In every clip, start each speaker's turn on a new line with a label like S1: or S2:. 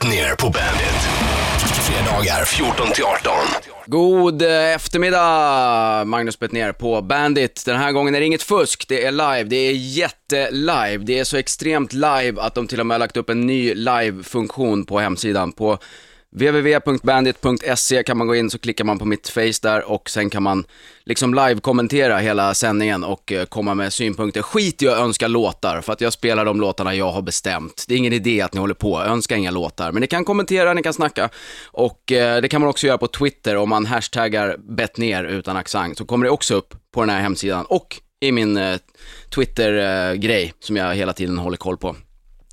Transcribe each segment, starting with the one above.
S1: Bettner på bandet. Fredagar 14 till 18.
S2: God eh, eftermiddag, Magnus ner på Bandit. Den här gången är det inget fusk, det är live, det är jättelive. Det är så extremt live att de till och med har lagt upp en ny live-funktion på hemsidan. På www.bandit.se kan man gå in så klickar man på mitt face där och sen kan man liksom live-kommentera hela sändningen och eh, komma med synpunkter. Skit i att önska låtar, för att jag spelar de låtarna jag har bestämt. Det är ingen idé att ni håller på, önska inga låtar. Men ni kan kommentera, ni kan snacka och eh, det kan man också göra på Twitter om man hashtaggar bettner utan accent så kommer det också upp på den här hemsidan och i min eh, Twitter-grej eh, som jag hela tiden håller koll på.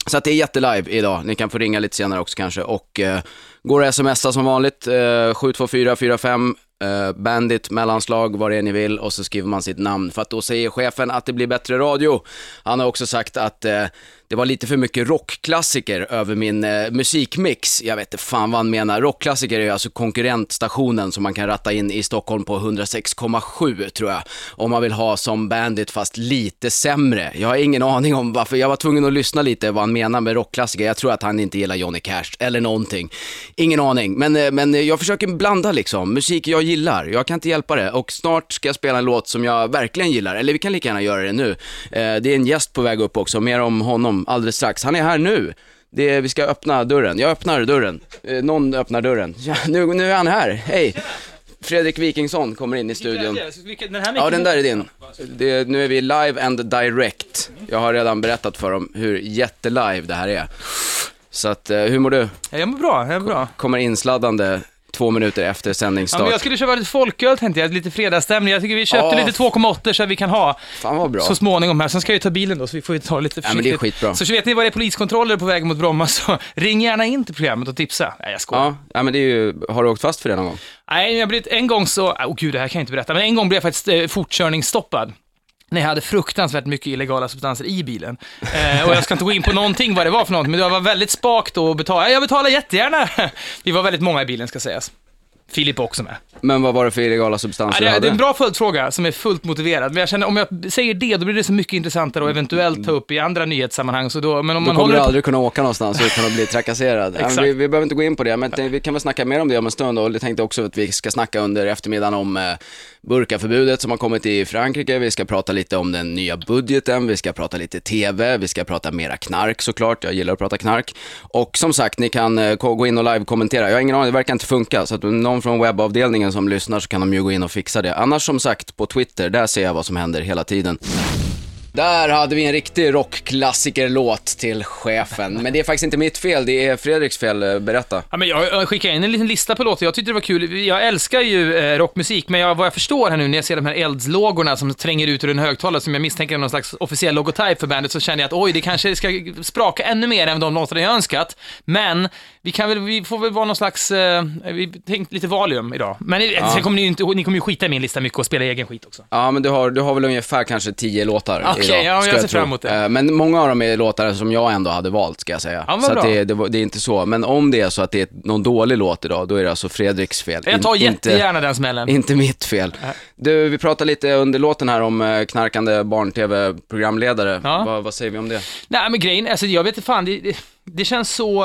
S2: Så att det är jättelive idag. Ni kan få ringa lite senare också kanske. Och eh, går att smsa som vanligt, eh, 72445 eh, Bandit, mellanslag, vad det är ni vill och så skriver man sitt namn. För att då säger chefen att det blir bättre radio. Han har också sagt att eh, det var lite för mycket rockklassiker över min eh, musikmix. Jag vet inte fan vad han menar. Rockklassiker är alltså konkurrentstationen som man kan ratta in i Stockholm på 106,7 tror jag. Om man vill ha som Bandit fast lite sämre. Jag har ingen aning om varför. Jag var tvungen att lyssna lite vad han menar med rockklassiker. Jag tror att han inte gillar Johnny Cash eller någonting. Ingen aning. Men, eh, men jag försöker blanda liksom. Musik jag gillar. Jag kan inte hjälpa det. Och snart ska jag spela en låt som jag verkligen gillar. Eller vi kan lika gärna göra det nu. Eh, det är en gäst på väg upp också. Mer om honom alldeles strax. Han är här nu. Det är, vi ska öppna dörren. Jag öppnar dörren. Eh, någon öppnar dörren. Ja, nu, nu är han här. Hej! Fredrik Wikingsson kommer in i studion. Ja, den där är din. Det, nu är vi live and direct. Jag har redan berättat för dem hur jättelive det här är. Så att, eh, hur mår du?
S3: Jag mår bra, jag mår bra.
S2: Kommer insladdande två minuter efter
S3: Ja,
S2: sändningsstart.
S3: men jag skulle köpa lite folköl tänkte jag, lite fredagsstämning. Jag tycker vi köpte
S2: Ja.
S3: lite 2,8 så att vi kan ha
S2: Fan vad bra.
S3: så småningom här. Sen ska jag ju ta bilen då, så vi får ju ta lite
S2: Ja, men det är
S3: försiktigt.
S2: skitbra.
S3: Så, vet ni vad det är poliskontroller på väg mot Bromma, så ring gärna in till programmet och tipsa. Nej, jag skojar.
S2: Ja, ja, men det är ju, har du åkt fast för det någon gång?
S3: Nej, jag blivit, en gång så, åh gud, det här kan jag inte berätta, men en gång blev jag faktiskt eh, fortkörningsstoppad. När jag hade fruktansvärt mycket illegala substanser i bilen. Eh, och jag ska inte gå in på någonting vad det var för något, men jag var väldigt spak då och betalade. Jag betalar jättegärna. Vi var väldigt många i bilen ska sägas. Filip också med.
S2: Men vad var det för illegala substanser
S3: Ja, det,
S2: du
S3: är- det är
S2: hade?
S3: en bra följdfråga som är fullt motiverad, men jag känner om jag säger det, då blir det så mycket intressantare och eventuellt ta upp i andra nyhetssammanhang. Så då, men om
S2: Då
S3: man
S2: kommer du aldrig kunna åka någonstans utan att bli trakasserad. Ja,
S3: Exakt.
S2: vi, vi behöver inte gå in på det, men det- vi kan väl snacka mer om det om en stund. Och jag tänkte också att vi ska snacka under eftermiddagen om eh, burkaförbudet som har kommit i Frankrike. Vi ska prata lite om den nya budgeten, vi ska prata lite TV, vi ska prata mera knark såklart. Jag gillar att prata knark. Och som sagt, ni kan eh, gå in och live-kommentera. Jag har ingen aning, det verkar inte funka. Så att om någon från webbavdelningen som lyssnar så kan de ju gå in och fixa det. Annars som sagt, på Twitter, där ser jag vad som händer hela tiden. Där hade vi en riktig rockklassikerlåt till chefen. Men det är faktiskt inte mitt fel, det är Fredriks fel. Eh, Berätta.
S3: Ja, men jag, skickade in en liten lista på låtar, jag tyckte det var kul. Jag älskar ju eh, rockmusik, men jag, vad jag förstår här nu när jag ser de här eldslågorna som tränger ut ur en högtalare, som jag misstänker är någon slags officiell logotyp för bandet, så känner jag att oj, det kanske ska spraka ännu mer än de låtarna jag önskat. Men vi kan väl, vi får väl vara någon slags, eh, vi tänkte lite Valium idag. Men ja. sen kommer ni ju inte, ni kommer ju skita i min lista mycket och spela egen skit också.
S2: Ja, men du har, du har väl ungefär kanske tio låtar
S3: Okej,
S2: idag,
S3: ja, jag ser fram emot det.
S2: Eh, Men många av dem är låtar som jag ändå hade valt, ska jag säga.
S3: Ja,
S2: så det, det, det är inte så. Men om det är så att det är någon dålig låt idag, då är det alltså Fredriks fel.
S3: Jag tar
S2: In- inte,
S3: jättegärna den smällen.
S2: inte mitt fel. Du, vi pratade lite under låten här om eh, knarkande barn-tv-programledare.
S3: Ja.
S2: Vad, vad säger vi om det?
S3: Nej, men grejen, alltså jag vet inte fan, det, det, känns så...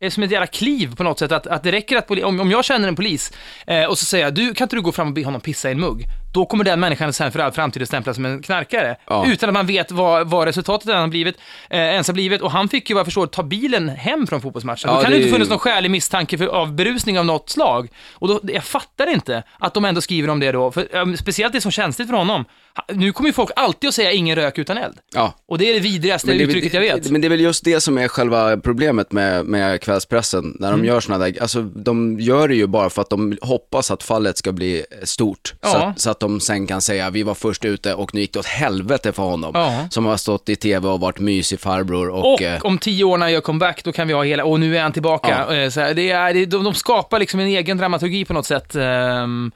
S3: det är som ett jävla kliv på något sätt, att, att det räcker att, om, om jag känner en polis eh, och så säger jag, du, kan inte du gå fram och be honom pissa i en mugg? Då kommer den människan sen för all framtid att stämplas som en knarkare.
S2: Ja.
S3: Utan att man vet vad, vad resultatet än har blivit, eh, ens har blivit. Och han fick ju vad jag förstår ta bilen hem från fotbollsmatchen.
S2: Ja,
S3: då kan
S2: det
S3: det inte funnits någon skälig misstanke för, av berusning av något slag. Och då, jag fattar inte att de ändå skriver om det då. För, eh, speciellt det som känsligt för honom. Nu kommer ju folk alltid att säga ingen rök utan eld.
S2: Ja.
S3: Och det är det vidrigaste
S2: Men det,
S3: uttrycket jag vet.
S2: Men det är väl just det som är själva problemet med, med kvällspressen, när de
S3: Mm.
S2: gör sådana där, alltså de gör det ju bara för att de hoppas att fallet ska bli stort. Så,
S3: Ja.
S2: att, så att de sen kan säga, vi var först ute och nu gick det åt helvete för honom.
S3: Ja.
S2: Som har stått i tv och varit mysig farbror och...
S3: Och
S2: eh,
S3: om tio år när jag gör comeback, då kan vi ha hela, och nu är han tillbaka. Eh, Så här, det är, de, de skapar liksom en egen dramaturgi på något sätt. Ehm,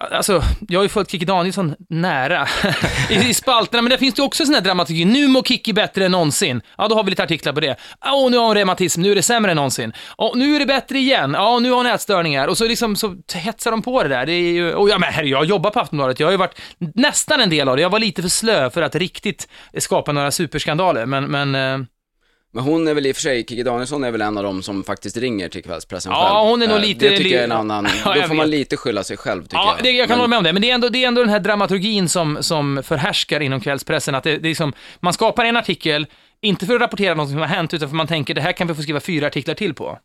S3: Alltså, jag har ju följt Kikki Danielsson nära I, i spalterna, men där finns det också sån här dramaturgi. Nu mår Kikki bättre än någonsin. Ja, då har vi lite artiklar på det. Åh, nu har hon reumatism, nu är det sämre än någonsin. Oh, nu är det bättre igen. Ja, nu har hon ätstörningar. Och så liksom så hetsar de på det där. Det är ju, och ja, men herre, jag jobbar på Aftonbladet. Jag har ju varit nästan en del av det. Jag var lite för slö för att riktigt skapa några superskandaler, men, men eh,
S2: men hon är väl i och för sig, Kikki Danielsson är väl en av dem som faktiskt ringer till kvällspressen
S3: Ja,
S2: själv.
S3: hon är nog
S2: Eh,
S3: lite-
S2: Det tycker jag är en annan,
S3: Ja,
S2: då får man lite skylla sig själv tycker
S3: Ja,
S2: jag.
S3: det, jag kan
S2: Men-
S3: hålla med om det, men det är ändå, det är ändå den här dramaturgin som, som förhärskar inom kvällspressen. Att det, det är liksom, man skapar en artikel, inte för att rapportera något som har hänt, utan för att man tänker det här kan vi få skriva fyra artiklar till på.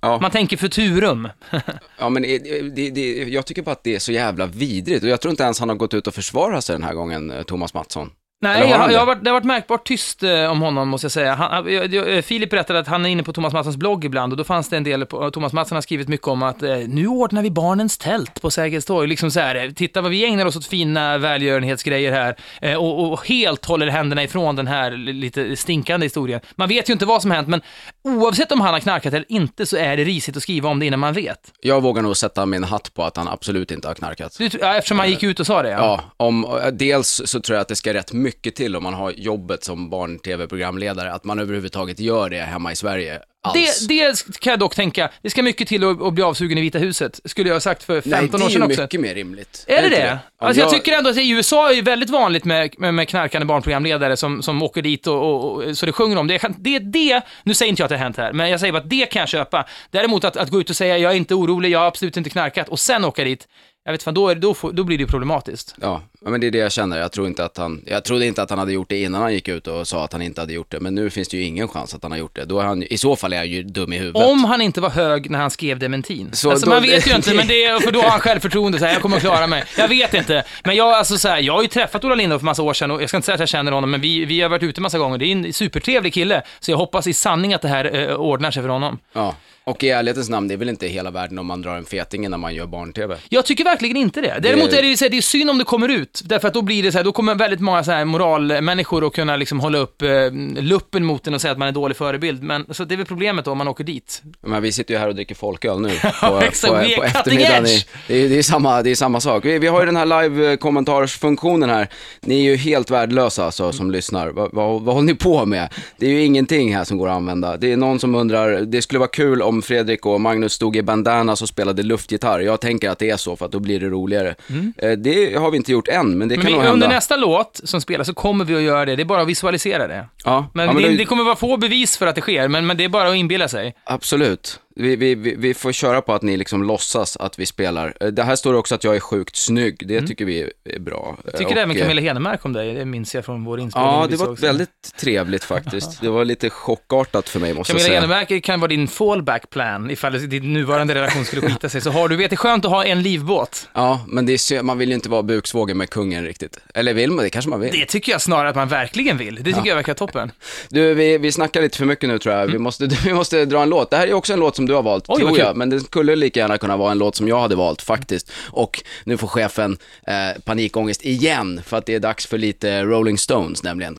S2: Ja.
S3: Man tänker futurum.
S2: Ja, men det, det, det, jag tycker bara att det är så jävla vidrigt och jag tror inte ens han har gått ut och försvarat sig den här gången, eh, Thomas Mattsson.
S3: Nej, jag, jag
S2: det?
S3: har varit, det har varit märkbart tyst eh, om honom, måste jag säga. Han, jag, jag, Filip berättade att han är inne på Thomas Mattssons blogg ibland och då fanns det en del, på, Thomas Mattsson har skrivit mycket om att eh, nu ordnar vi barnens tält på Sergels torg. Liksom så här, eh, titta vad vi ägnar oss åt fina välgörenhetsgrejer här eh, och, och helt håller händerna ifrån den här lite stinkande historien. Man vet ju inte vad som hänt, men oavsett om han har knarkat eller inte så är det risigt att skriva om det innan man vet.
S2: Jag vågar nog sätta min hatt på att han absolut inte har knarkat.
S3: Du, ja, eftersom han gick ut och sa det.
S2: Ja, om, eh, dels så tror jag att det ska rätt mycket till om man har jobbet som barn-tv-programledare, att man överhuvudtaget gör det hemma i Sverige alls.
S3: Det, det kan jag dock tänka, det ska mycket till att, att bli avsugen i Vita huset, skulle jag ha sagt för 15
S2: Nej, det
S3: år
S2: är
S3: sedan
S2: ju
S3: också.
S2: mycket mer rimligt.
S3: Är det
S2: inte
S3: det?
S2: Om
S3: Alltså jag tycker ändå att i USA är det väldigt vanligt med, med, med knarkande barnprogramledare som, som åker dit och, och, och så det sjunger om det. Jag kan- Det, det, nu säger inte jag att det har hänt här, men jag säger bara att det kan jag köpa. Däremot att, att gå ut och säga jag är inte orolig, jag har absolut inte knarkat och sen åka dit, jag vet fan, då, är, det- då, får, då blir det problematiskt.
S2: Ja, men det är det jag känner. Jag tror inte att han, jag trodde inte att han hade gjort det innan han gick ut och sa att han inte hade gjort det, men nu finns det ju ingen chans att han har gjort det. Då är han, I så fall är han ju dum i huvudet.
S3: Om han inte var hög när han skrev dementin.
S2: Så
S3: alltså
S2: då-
S3: man vet ju inte, men det är, för då har han självförtroende, så här, jag kommer att klara mig. Jag vet inte. Men jag, alltså, så här, jag har ju träffat Ola Lindholm för massa år sedan och jag ska inte säga att jag känner honom, men vi, vi har varit ute massa gånger. Det är en supertrevlig kille, så jag hoppas i sanning att det här eh, ordnar sig för honom.
S2: Ja, och i ärlighetens namn, det är väl inte hela världen om man drar en feting när man gör barn-tv.
S3: Jag tycker verkligen inte det. Däremot är det, ju så här, det är synd om det kommer ut, därför att då blir det så här, då kommer väldigt många så här moralmänniskor att kunna liksom hålla upp eh, luppen mot en och säga att man är en dålig förebild. Men så det är väl problemet då om man åker dit.
S2: Men vi sitter ju här och dricker folköl nu på,
S3: exakt, vi är cutting
S2: eftermiddagen.
S3: edge.
S2: Det är, det, är samma, det är samma sak. Vi, vi har ju den här live-kommentarsfunktionen här. Ni är ju helt värdelösa alltså, som lyssnar. Va, va, vad håller ni på med? Det är ju ingenting här som går att använda. Det är någon som undrar, det skulle vara kul om Fredrik och Magnus stod i bandanas och spelade luftgitarr. Jag tänker att det är så, för att då blir det roligare. Eh, Det har vi inte gjort än, men det
S3: Men
S2: kan
S3: vi,
S2: nog hända.
S3: under nästa låt som spelas så kommer vi att göra det. Det är bara att visualisera det.
S2: Ja,
S3: Men,
S2: ja, men
S3: det,
S2: då-
S3: det kommer vara få bevis för att det sker, men, men det är bara att inbilla sig.
S2: Absolut. Vi, vi, vi, får köra på att ni liksom låtsas att vi spelar. Eh, Det här står också att jag är sjukt snygg. Det tycker vi är bra.
S3: Jag Mm. tycker
S2: Och,
S3: även
S2: eh,
S3: Camilla Henemark om dig, det minns jag från vår inspelning.
S2: Ja, det var väldigt trevligt faktiskt. Det var lite chockartat för mig måste jag
S3: Camilla
S2: säga.
S3: Henemark kan vara din fallback plan ifall din nuvarande relation skulle skita sig. Så har du, vet det är skönt att ha en livbåt.
S2: Ja, men det är, man vill ju inte vara buksvågen med kungen riktigt. Eller vill man det? kanske man vill.
S3: Det tycker jag snarare att man verkligen vill. Det tycker jag verkar toppen.
S2: Du, vi, vi snackar lite för mycket nu tror jag. Vi, måste, vi måste dra en låt. Det här är också en låt som du har valt,
S3: Oj,
S2: tror jag. Men det skulle lika gärna kunna vara en låt som jag hade valt faktiskt. Och nu får chefen eh, panikångest igen, för att det är dags för lite Rolling Stones nämligen.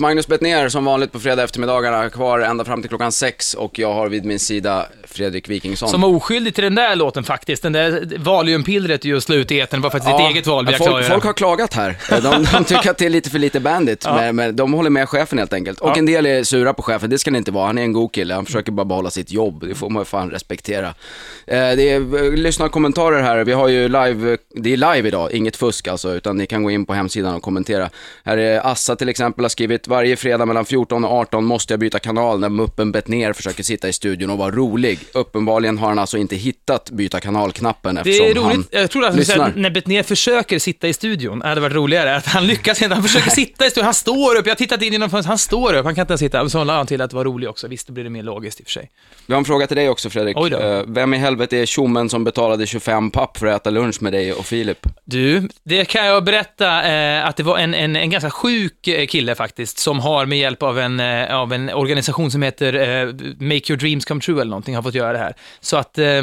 S2: Magnus Bettner som vanligt på fredag eftermiddagarna, kvar ända fram till klockan sex och jag har vid min sida Fredrik Wikingsson.
S3: Som var oskyldig till den där låten faktiskt. Den där valiumpillret du slog ut i etern var faktiskt ditt eget val, vill jag
S2: folk, folk har klagat här. De, de tycker att det är lite för lite bandit, men, men de håller med chefen helt enkelt. Och
S3: Ja.
S2: en del är sura på chefen, det ska ni inte vara. Han är en god kille, han försöker bara behålla sitt jobb. Det får man ju fan respektera. Eh, det är eh, lyssnarkommentarer här. Vi har ju live, det är live idag, inget fusk alltså, utan ni kan gå in på hemsidan och kommentera. Här är Assa till exempel har skrivit, varje fredag mellan 14 och 18 måste jag byta kanal när muppen Bettner försöker sitta i studion och vara rolig. Uppenbarligen har han alltså inte hittat byta kanal-knappen
S3: Det
S2: eftersom
S3: är roligt,
S2: han
S3: jag tror att säga
S2: lyssnar.
S3: när Bettner försöker sitta i studion, hade varit roligare, att han lyckas inte, han försöker sitta i studion, han står upp, jag har tittat in genom fönstret, han står upp, han kan inte ens sitta, så la han till att vara rolig också, visst, då blir det mer logiskt i och för sig.
S2: Vi har en fråga till dig också Fredrik. Eh, Vem i helvete är tjommen som betalade 25 papp för att äta lunch med dig och Filip?
S3: Du, det kan jag berätta eh, att det var en, en, en ganska sjuk eh, kille faktiskt, som har med hjälp av en, eh, av en organisation som heter eh, Make Your Dreams Come True eller någonting, har fått göra det här. Så att, eh,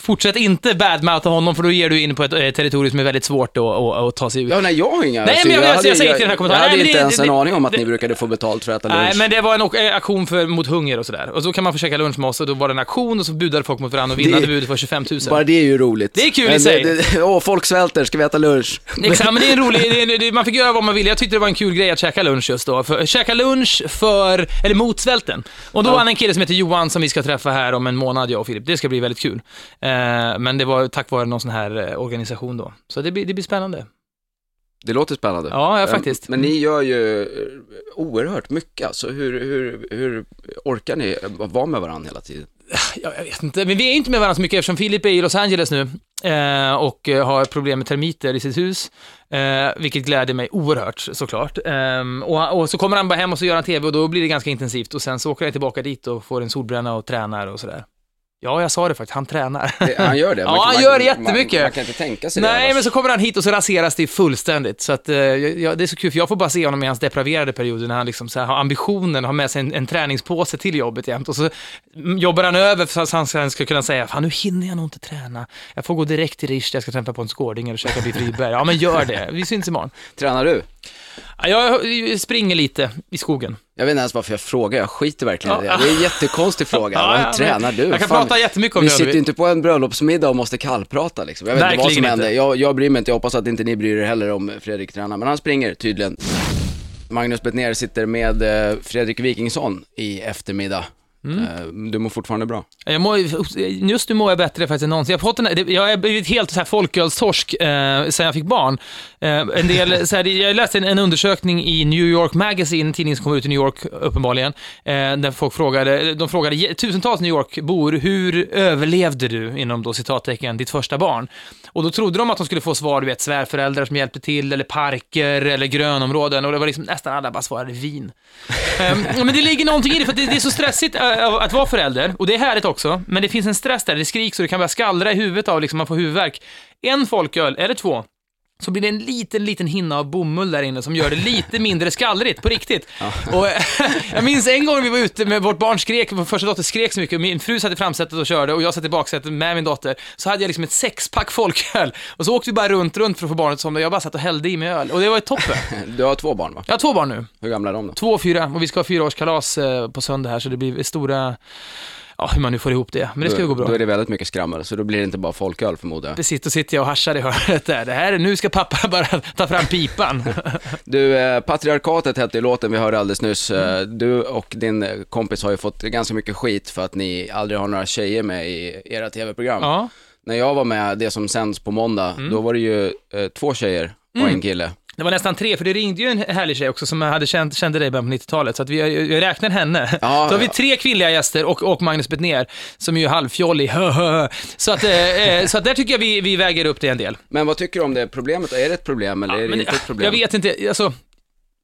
S3: fortsätt inte badmoutha honom, för då ger du in på ett eh, territorium som är väldigt svårt att, ta sig ut.
S2: Ja, nej, jag har inga...
S3: Nej, men jag- jag-
S2: hade-
S3: jag säger till den här kommentaren.
S2: Jag hade
S3: Nej,
S2: inte
S3: det-
S2: ens
S3: det-
S2: en aning om att
S3: det-
S2: ni brukade få betalt för att äta lunch.
S3: Nej, men det var en eh, aktion för, mot hunger och sådär. Och så kan man få käka lunch med oss och då var det en aktion och så budade folk mot varandra och vinnande
S2: Det-
S3: budet var 25 000.
S2: Bara det är ju roligt.
S3: Det är kul i
S2: Men
S3: sig.
S2: det- det- Åh, folk svälter, ska vi äta lunch?
S3: Exakt, men det är en rolig, det det, man fick göra vad man ville. Jag tyckte det var en kul grej att käka lunch just då. För, käka lunch för, eller mot svälten. Och då var han en kille som heter Johan som vi ska träffa här om en månad, jag och Filip. Det ska bli väldigt kul. Eh, men det var tack vare någon sån här eh, organisation då. Så det blir, det blir spännande.
S2: Det låter spännande.
S3: Ja, ja, faktiskt.
S2: Men ni gör ju eh, oerhört mycket, alltså hur, hur, hur orkar ni vara med varandra hela tiden?
S3: Jag vet inte, men vi är inte med varandra så mycket eftersom Filip är i Los Angeles nu eh, och eh, har problem med termiter i sitt hus, eh, vilket gläder mig oerhört såklart. Eh, och, och så kommer han bara hem och så gör han tv och då blir det ganska intensivt och sen så åker jag tillbaka dit och får en solbränna och tränar och sådär. Ja, jag sa det faktiskt, han tränar.
S2: Det- Han gör det?
S3: Ja, han gör det jättemycket.
S2: Man, man kan inte tänka sig det.
S3: Nej, men så kommer han hit och så raseras det fullständigt. Så att, eh, jag, det är så kul, för jag får bara se honom i hans depraverade perioder när han liksom så här har ambitionen, har med sig en, en träningspåse till jobbet jämt. Och så jobbar han över så att han sen ska kunna säga, fan nu hinner jag nog inte träna. Jag får gå direkt till Rish, jag ska träffa på en skårding eller käka biff Rydberg. Ja, men gör det. Vi syns imorgon.
S2: Tränar du?
S3: Ja, Jag springer lite i skogen.
S2: Jag vet inte ens varför jag frågar, jag skiter verkligen i
S3: Ja.
S2: det. Det är en jättekonstig fråga.
S3: Ja,
S2: Hur
S3: ja,
S2: tränar du?
S3: Jag kan
S2: Fan,
S3: prata jättemycket om
S2: Vi
S3: det. om
S2: sitter ju inte på en bröllopsmiddag och måste kallprata liksom. Jag vet inte vad som
S3: Verkligen
S2: händer. Jag, jag bryr mig inte, jag hoppas att inte ni bryr er heller om Fredrik tränar, men han springer tydligen. Magnus Bettner sitter med eh, Fredrik Wikingsson i eftermiddag.
S3: Mm.
S2: Eh, Du mår fortfarande bra?
S3: Jag mår, just nu mår jag bättre faktiskt än någonsin. Jag har, fått det- jag har blivit helt så här folkölstorsk eh, sen jag fick barn. Eh, en del, så här, jag läste en, en undersökning i New York Magazine, en tidning som kommer ut i New York uppenbarligen, eh, där folk frågade, de frågade tusentals New York-bor, hur överlevde du, inom då citattecken, ditt första barn? Och då trodde de att de skulle få svar, du vet, svärföräldrar som hjälpte till, eller parker, eller grönområden, och det var liksom nästan alla bara svarade vin. Ja, men det ligger någonting i det, för det, det är så stressigt äh, att vara förälder, och det är härligt också, men det finns en stress där, det skriks och det kan börja skallra i huvudet av, liksom, man får huvudvärk. En folköl, eller två, så blir det en liten, liten hinna av bomull där inne som gör det lite mindre skallrigt, på riktigt. Och, eh, jag minns en gång vi var ute med vårt barn skrek, vår första dotter skrek så mycket, och min fru satt i framsätet och körde och jag satt i baksätet med min dotter, så hade jag liksom ett sexpack folköl. Och så åkte vi bara runt, runt för att få barnet som jag bara satt och hällde i mig öl. Och det var ju toppen.
S2: Du har två barn va?
S3: Jag har två barn nu.
S2: Hur gamla är de då?
S3: Två och fyra, och vi ska ha fyraårskalas eh, på söndag här, så det blir stora, ja, hur man nu får ihop det. Men det ska
S2: då,
S3: gå bra.
S2: Då är det väldigt mycket skrammel, så då blir det inte bara folköl förmodar jag.
S3: Precis, då sitter jag och haschar i hörnet där. Det här är, nu ska pappa bara ta fram pipan.
S2: Du, eh, Patriarkatet hette ju låten vi hörde alldeles nyss. Eh,
S3: Mm.
S2: Du och din kompis har ju fått ganska mycket skit för att ni aldrig har några tjejer med i era tv-program.
S3: Ja.
S2: När jag var med, det som sänds på måndag,
S3: Mm.
S2: då var det ju eh, två tjejer och en kille.
S3: Det var nästan tre, för det ringde ju en härlig tjej också som hade känt, kände dig i början på 90-talet, så att vi, jag räknar henne.
S2: Ja,
S3: Då har vi
S2: ja.
S3: tre kvinnliga gäster och, och Magnus Bettner, som ju är halvfjollig. hö, hö. så, att, eh, eh, så att där tycker jag vi, vi väger upp det en del.
S2: Men vad tycker du om det problemet? Är det ett problem eller är det inte ett problem?
S3: Jag vet inte, alltså,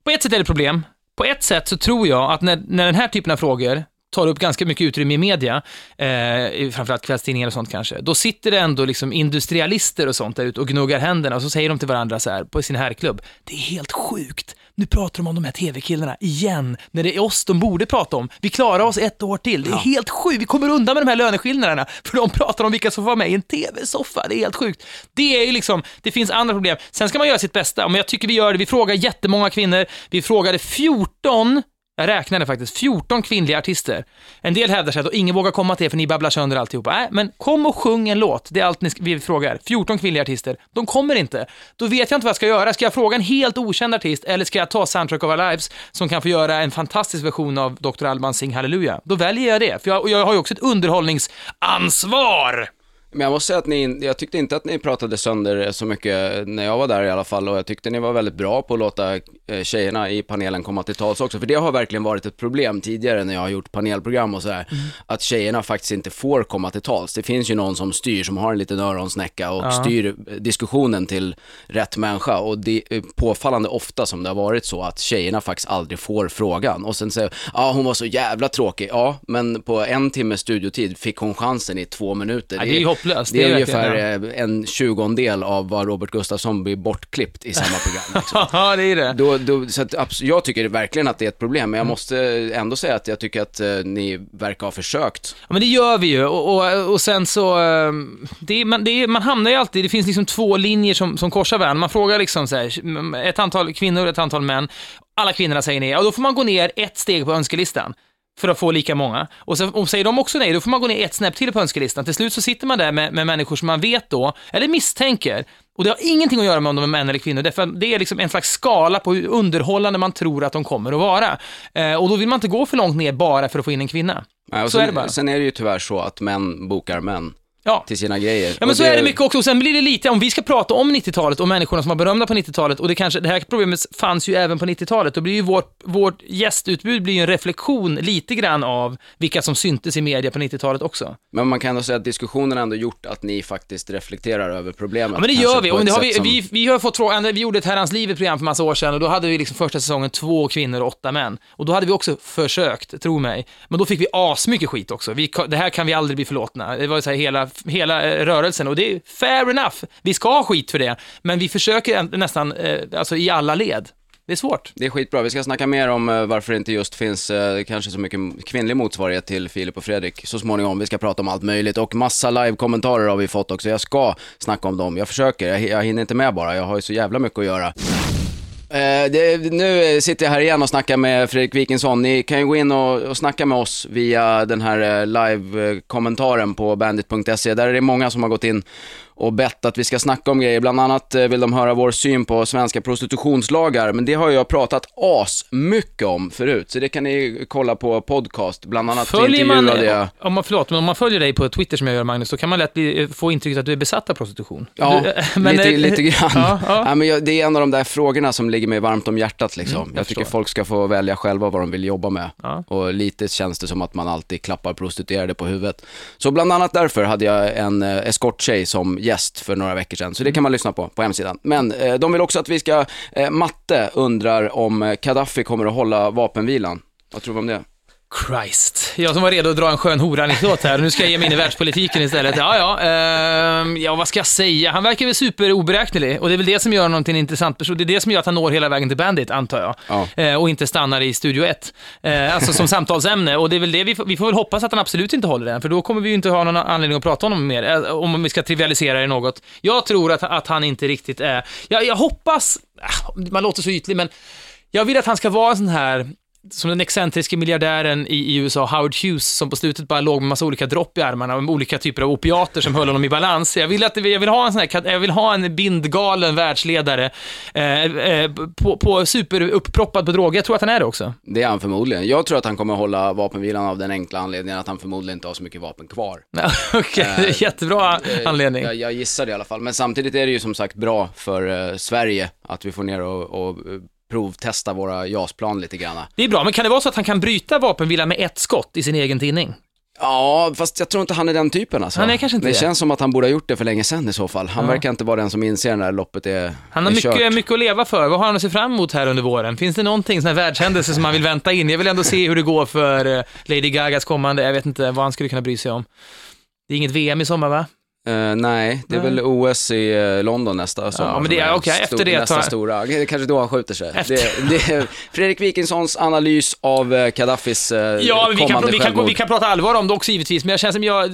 S3: på ett sätt är det ett problem. På ett sätt så tror jag att när, när den här typen av frågor tar upp ganska mycket utrymme i media, eh, framförallt kvällstidningar och sånt kanske, då sitter det ändå liksom industrialister och sånt där ute och gnuggar händerna och så säger de till varandra så här på sin herrklubb, det är helt sjukt, nu pratar de om de här tv-killarna igen, när det är oss de borde prata om. Vi klarar oss ett år till, det är helt sjukt, vi kommer undan med de här löneskillnaderna, för de pratar om vilka som får vara med i en tv-soffa, det är helt sjukt. Det är ju liksom, det finns andra problem. Sen ska man göra sitt bästa, men jag tycker vi gör det. Vi frågar jättemånga kvinnor, vi frågade 14 jag räknade faktiskt 14 kvinnliga artister. En del hävdar sig att ingen vågar komma till er för ni babblar sönder alltihopa. Nej, men kom och sjung en låt. Det är allt ni vi frågar. 14 kvinnliga artister. De kommer inte. Då vet jag inte vad jag ska göra. Ska jag fråga en helt okänd artist eller ska jag ta Soundtrack of Our Lives som kan få göra en fantastisk version av Dr. Alban Sing Hallelujah? Då väljer jag det. För jag, jag har ju också ett underhållningsansvar.
S2: Men jag måste säga att ni, jag tyckte inte att ni pratade sönder så mycket när jag var där i alla fall och jag tyckte ni var väldigt bra på att låta tjejerna i panelen komma till tals också, för det har verkligen varit ett problem tidigare när jag har gjort panelprogram och sådär,
S3: Mm.
S2: att tjejerna faktiskt inte får komma till tals. Det finns ju någon som styr, som har en liten öronsnäcka och
S3: Ja.
S2: styr eh, diskussionen till rätt människa och det är påfallande ofta som det har varit så att tjejerna faktiskt aldrig får frågan och sen säger ja hon var så jävla tråkig, ja men på en timme studiotid fick hon chansen i två minuter.
S3: Ja, det är hopplöst.
S2: Det är,
S3: verkligen-
S2: ungefär eh, en tjugondel av vad Robert Gustafsson blir bortklippt i samma program. Liksom.
S3: Ja, det är det.
S2: Då, då, så att, abs- jag tycker verkligen att det är ett problem,
S3: Mm.
S2: men jag måste ändå säga att jag tycker att eh, ni verkar ha försökt.
S3: Ja, men det gör vi ju och, och, och sen så, ehm, det är, man, det är, man hamnar ju alltid, det finns liksom två linjer som, som korsar varandra. Man frågar liksom så här, ett antal kvinnor och ett antal män, alla kvinnorna säger nej, och då får man gå ner ett steg på önskelistan för att få lika många. Och, så, och säger de också nej, då får man gå ner ett snäpp till på önskelistan. Till slut så sitter man där med, med människor som man vet då, eller misstänker, och det har ingenting att göra med om de är män eller kvinnor, därför det är liksom en slags skala på hur underhållande man tror att de kommer att vara. Eh, och då vill man inte gå för långt ner bara för att få in en kvinna.
S2: Nej,
S3: Så
S2: sen,
S3: är det bara.
S2: Sen är det ju tyvärr så att män bokar män.
S3: Ja.
S2: till sina grejer.
S3: Ja men
S2: Och
S3: så
S2: det-
S3: är det mycket också. Och sen blir det lite, om vi ska prata om 90-talet och människorna som var berömda på 90-talet och det kanske, det här problemet fanns ju även på 90-talet, då blir ju vårt, vårt gästutbud blir ju en reflektion lite grann av vilka som syntes i media på 90-talet också.
S2: Men man kan ändå säga att diskussionen ändå gjort att ni faktiskt reflekterar över problemet.
S3: Ja men det gör vi. Och det har vi,
S2: som-
S3: vi, vi har fått frågan, vi gjorde ett Herrans liv program för massa år sedan och då hade vi liksom första säsongen två kvinnor och åtta män. Och då hade vi också försökt, tro mig. Men då fick vi asmycket skit också. Vi, det här kan vi aldrig bli förlåtna. Det var ju så här hela, hela eh, rörelsen och det är fair enough. Vi ska ha skit för det, men vi försöker nästan, eh, alltså i alla led. Det är svårt.
S2: Det är skitbra. Vi ska snacka mer om eh, varför det inte just finns kanske så mycket kvinnlig motsvarighet till Filip och Fredrik så småningom. Vi ska prata om allt möjligt och massa live-kommentarer har vi fått också. Jag ska snacka om dem. Jag försöker. Jag, jag hinner inte med bara. Jag har ju så jävla mycket att göra. Eh, det, nu sitter jag här igen och snackar med Fredrik Wikingsson. Ni kan ju gå in och, och snacka med oss via den här eh, live-kommentaren på bandit.se. Där är det många som har gått in och bett att vi ska snacka om grejer. Bland annat eh, vill de höra vår syn på svenska prostitutionslagar, men det har jag pratat as mycket om förut, så det kan ni kolla på podcast. Bland annat
S3: Följer man,
S2: jag
S3: om man, förlåt, men om man följer dig på Twitter som jag gör Magnus, då kan man lätt bli, få intrycket att du är besatt av prostitution.
S2: Ja,
S3: Du, men,
S2: lite,
S3: eh,
S2: lite grann.
S3: Ja, ja.
S2: men jag, det är en av de där frågorna som ligger mig varmt om hjärtat. Liksom.
S3: Mm, jag
S2: jag tycker folk ska få välja själva vad de vill jobba med.
S3: Ja.
S2: Och lite känns det som att man alltid klappar prostituerade på huvudet. Så bland annat därför hade jag en eh, eskorttjej som gäst för några veckor sedan. Så det kan man lyssna på, på hemsidan. Men eh, de vill också att vi ska, eh, Matte undrar om Gaddafi kommer att hålla vapenvilan. Vad tror vi om det?
S3: Christ. Jag som var redo att dra en skön horanekdot här, nu ska jag ge mig in i världspolitiken istället. Ja, ja, ehm, ja, vad ska jag säga? Han verkar väl superoberäknelig och det är väl det som gör honom till en intressant person. Det är det som gör att han når hela vägen till Bandit, antar jag.
S2: Ja.
S3: Eh, och inte stannar i Studio 1. Eh, alltså som samtalsämne. Och det är väl det vi, får- vi får väl hoppas att han absolut inte håller den, för då kommer vi ju inte ha någon anledning att prata om honom mer, eh, om vi ska trivialisera det något. Jag tror att, att han inte riktigt är... Jag, jag hoppas... ah, Man låter så ytlig, men jag vill att han ska vara en sån här som den excentriske miljardären i, i USA, Howard Hughes, som på slutet bara låg med massa olika dropp i armarna och med olika typer av opiater som höll honom i balans. Jag vill, att, jag vill, ha, en sån här, jag vill ha en bindgalen världsledare eh, eh, på, på superuppproppad på droger. Jag tror att han är det också.
S2: Det är han förmodligen. Jag tror att han kommer hålla vapenvilan av den enkla anledningen att han förmodligen inte har så mycket vapen kvar.
S3: Okej, det är jättebra
S2: Eh,
S3: anledning.
S2: Jag, jag gissar det i alla fall. Men samtidigt är det ju som sagt bra för eh, Sverige att vi får ner och, och eh, provtesta våra JAS-plan lite grann.
S3: Det är bra, men kan det vara så att han kan bryta vapenvilan med ett skott i sin egen tidning?
S2: Ja, fast jag tror inte han är den typen alltså.
S3: Han är kanske inte
S2: det.
S3: det.
S2: känns som att han borde ha gjort det för länge sedan i så fall. Han
S3: Ja.
S2: verkar inte vara den som inser när loppet är
S3: Han har
S2: är
S3: mycket,
S2: kört.
S3: mycket att leva för. Vad har han att se fram emot här under våren? Finns det någonting, sån här världshändelse som han vill vänta in? Jag vill ändå se hur det går för eh, Lady Gagas kommande, jag vet inte vad han skulle kunna bry sig om. Det är inget VM i sommar va?
S2: Eh, nej, det är
S3: Nej.
S2: väl OS i eh, London nästa sommar.
S3: men det är- okej, efter det
S2: Nästa
S3: tar-
S2: stora, det kanske då han skjuter sig.
S3: Efter-
S2: Det, det är Fredrik Wikingssons analys av eh, Gaddafis eh,
S3: Ja, men vi kan, vi, kan,
S2: självmord.
S3: vi kan prata allvar om det också givetvis, men jag känner som jag,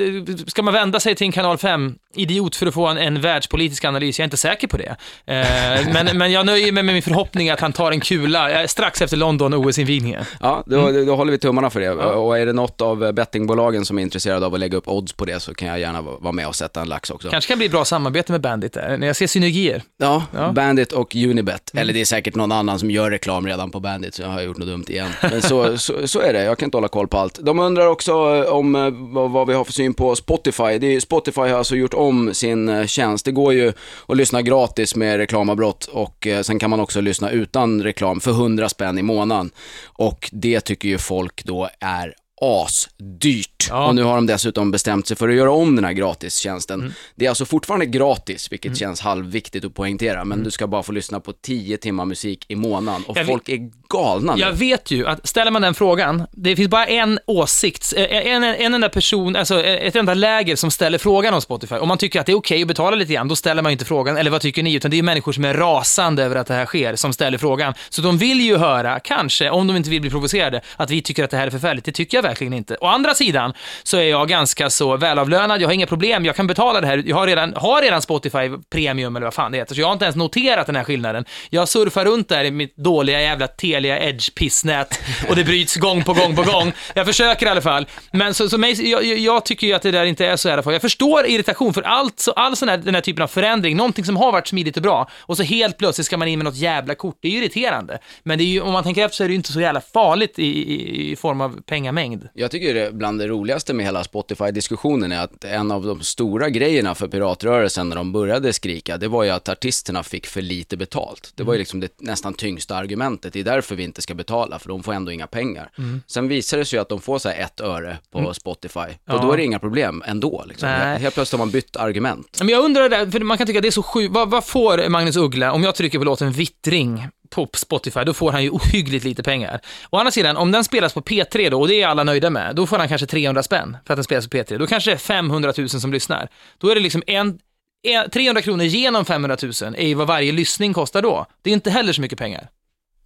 S3: ska man vända sig till en kanal 5, idiot för att få en, en världspolitisk analys, jag är inte säker på det. Eh, men, men jag nöjer mig med min förhoppning att han tar en kula eh, strax efter London OS-invigningen.
S2: Ja, då,
S3: Mm.
S2: då håller vi tummarna för det. Och är det något av bettingbolagen som är intresserade av att lägga upp odds på det så kan jag gärna va- vara med och sätta en lax också.
S3: Kanske kan bli bra samarbete med Bandit där, när jag ser synergier.
S2: Ja,
S3: Ja. Mm.
S2: Bandit och Unibet. Eller det är säkert någon annan som gör reklam redan på Bandit, så jag har gjort något dumt igen. Men så, så, så är det, jag kan inte hålla koll på allt. De undrar också eh, om eh, vad, vad vi har för syn på Spotify. Det är, Spotify har alltså gjort om sin eh, tjänst. Det går ju att lyssna gratis med reklamavbrott och eh, sen kan man också lyssna utan reklam för 100 spänn i månaden. Och det tycker ju folk då är asdyrt.
S3: Ja.
S2: Och nu har de dessutom bestämt sig för att göra om den här gratistjänsten.
S3: Mm.
S2: Det är alltså fortfarande gratis, vilket känns halvviktigt att poängtera, men du ska bara få lyssna på 10 timmar musik i månaden och
S3: Jag vet-
S2: folk är galna nu.
S3: Jag vet ju att ställer man den frågan, det finns bara en åsikt, eh, en, en enda person, alltså eh, ett enda läger som ställer frågan om Spotify. Om man tycker att det är okej att betala lite grann, då ställer man ju inte frågan, eller vad tycker ni? Utan det är människor som är rasande över att det här sker, som ställer frågan. Så de vill ju höra, kanske, om de inte vill bli provocerade, att vi tycker att det här är förfärligt. Det tycker jag verkligen inte. Å andra sidan så är jag ganska så välavlönad, jag har inga problem, jag kan betala det här. Jag har redan, har redan Spotify Premium, eller vad fan det heter, så jag har inte ens noterat den här skillnaden. Jag surfar runt där i mitt dåliga jävla Telia Edge-pissnät och det bryts gång på gång på gång. Jag försöker i alla fall. Men så, så mig, jag, jag- tycker ju att det där inte är så i alla fall. Jag förstår irritation för allt, så, all sån här, den här typen av förändring, någonting som har varit smidigt och bra, och så helt plötsligt ska man in med något jävla kort. Det är ju irriterande. Men det är ju, om man tänker efter så är det ju inte så jävla farligt i, i, i form av pengamängd mängd.
S2: Jag tycker det bland det roligaste med hela Spotify-diskussionen är att en av de stora grejerna för piratrörelsen när de började skrika, det var ju att artisterna fick för lite betalt. Det var ju liksom det nästan tyngsta argumentet. Det är därför vi inte ska betala, för de får ändå inga pengar. Sen visar det sig ju att de får så här ett öre på Spotify, och
S3: Ja.
S2: då är det inga problem ändå. Liksom. Helt plötsligt har man bytt argument.
S3: Men jag undrar det där, för man kan tycka att det är så sjukt. Vad, vad får Magnus Uggla, om jag trycker på låten Vittring på Spotify, då får han ju ohyggligt lite pengar. Å andra sidan, om den spelas på P3 då, och det är alla nöjda med, då får han kanske 300 spänn för att den spelas på P3. Då kanske det är 500 000 som lyssnar. Då är det liksom en, en 300 kronor genom 500 000 är ju vad varje lyssning kostar då. Det är inte heller så mycket pengar.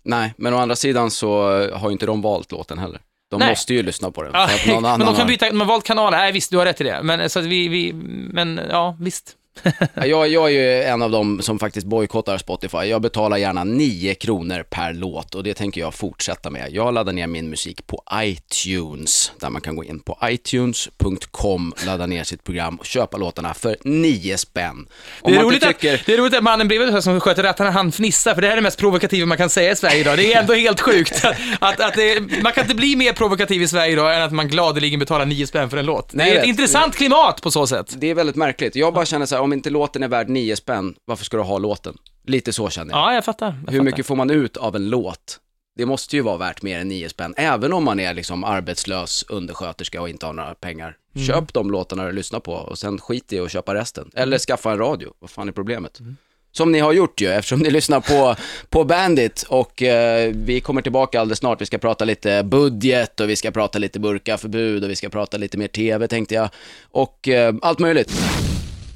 S2: Nej, men å andra sidan så har ju inte de valt låten heller. De
S3: Nej.
S2: måste ju lyssna på den.
S3: Ja, men de kan byta, de har valt kanal, nej visst, du har rätt i det. Men, så att vi, vi, men ja, visst.
S2: Ja, Jag, jag är ju en av dem som faktiskt bojkottar Spotify. Jag betalar gärna 9 kronor per låt och det tänker jag fortsätta med. Jag laddar ner min musik på iTunes, där man kan gå in på itunes.com, ladda ner sitt program och köpa låtarna för 9 spänn. Om
S3: Det är, roligt
S2: inte
S3: att,
S2: tycker...
S3: det är roligt att mannen bredvid som sköter rattarna, han fnissar, för det här är det mest provokativa man kan säga i Sverige idag. Det är ändå helt sjukt. Att, att det, man kan inte bli mer provokativ i Sverige idag än att man gladeligen betalar nio spänn för en låt.
S2: Nej,
S3: det är ett intressant klimat på så sätt.
S2: Det är väldigt märkligt. Jag bara känner så här, om inte låten är värd 9 spänn, varför ska du ha låten? Lite så känner jag.
S3: Ja, jag fattar. Jag
S2: Hur
S3: fattar.
S2: mycket får man ut av en låt? Det måste ju vara värt mer än 9 spänn, även om man är liksom arbetslös undersköterska och inte har några pengar.
S3: Mm.
S2: Köp de låtarna du lyssnar på och sen skit i att köpa resten. Eller skaffa en radio, vad fan är problemet?
S3: Mm.
S2: Som ni har gjort ju, eftersom ni lyssnar på, på Bandit och eh, vi kommer tillbaka alldeles snart. Vi ska prata lite budget och vi ska prata lite burkaförbud och vi ska prata lite mer TV tänkte jag. Och eh, allt möjligt.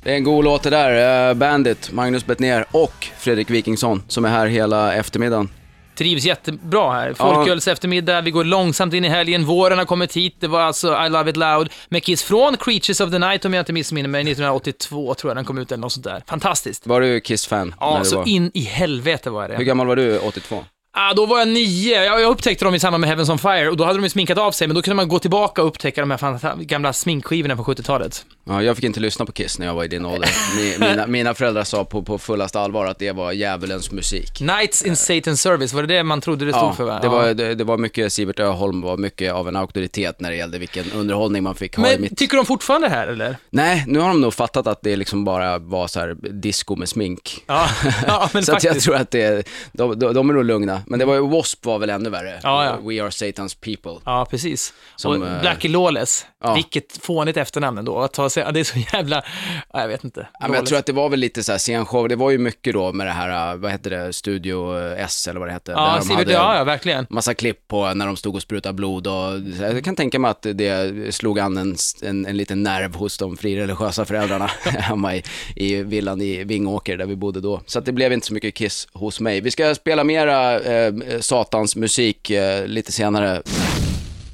S2: Det är en god låt det där. Eh, Bandit, Magnus Bettner och Fredrik Wikingsson som är här hela eftermiddagen.
S3: Trivs jättebra här. Folköls eftermiddag, vi går långsamt in i helgen, våren har kommit hit, det var alltså I Love It Loud med Kiss från Creatures of the Night om jag inte missminner mig, 1982 tror jag den kom ut eller något sånt där. Fantastiskt.
S2: Var du Kiss-fan?
S3: Ja, så
S2: var?
S3: in i helvete var det.
S2: Hur gammal var du 82?
S3: Ah, då var jag nio. Jag, jag upptäckte dem i samband med Heavens on Fire och då hade de ju sminkat av sig, men då kunde man gå tillbaka och upptäcka de här gamla sminkskivorna från 70-talet.
S2: Ja, jag fick inte lyssna på Kiss när jag var i din ålder. Mi- Mina, mina föräldrar sa på, på fullaste allvar att det var djävulens musik.
S3: Knights in Satan's Service, var det det man trodde det stod
S2: Ja,
S3: för? Va?
S2: det var, det, det var mycket, Sivert Öholm var mycket av en auktoritet när det gällde vilken underhållning man fick ha i
S3: Men
S2: mitt...
S3: tycker de fortfarande det här, eller?
S2: Nej, nu har de nog fattat att det liksom bara var så här disco med smink.
S3: Ja, ja men
S2: så att jag
S3: faktiskt.
S2: tror att det, de, de, de är nog lugna. Men det var ju, W.A.S.P. var väl ännu värre.
S3: Ja, ja.
S2: We are Satan's people.
S3: Ja, precis.
S2: Som,
S3: och
S2: eh,
S3: Blackie Lawless,
S2: ja.
S3: vilket fånigt efternamn ändå. Att ta sig, det är så jävla, ja, jag vet inte.
S2: Ja, men jag
S3: Lawless.
S2: tror att det var väl lite så här scenshow, det var ju mycket då med det här, äh, vad hette det, Studio S eller vad det hette.
S3: Ja,
S2: där de hade
S3: ja, ja, verkligen.
S2: massa klipp på när de stod och sprutade blod och jag kan tänka mig att det slog an en, en, en liten nerv hos de frireligiösa föräldrarna hemma i, i villan i Vingåker där vi bodde då. Så att det blev inte så mycket Kiss hos mig. Vi ska spela mera eh, Eh, eh, satans musik eh, lite senare.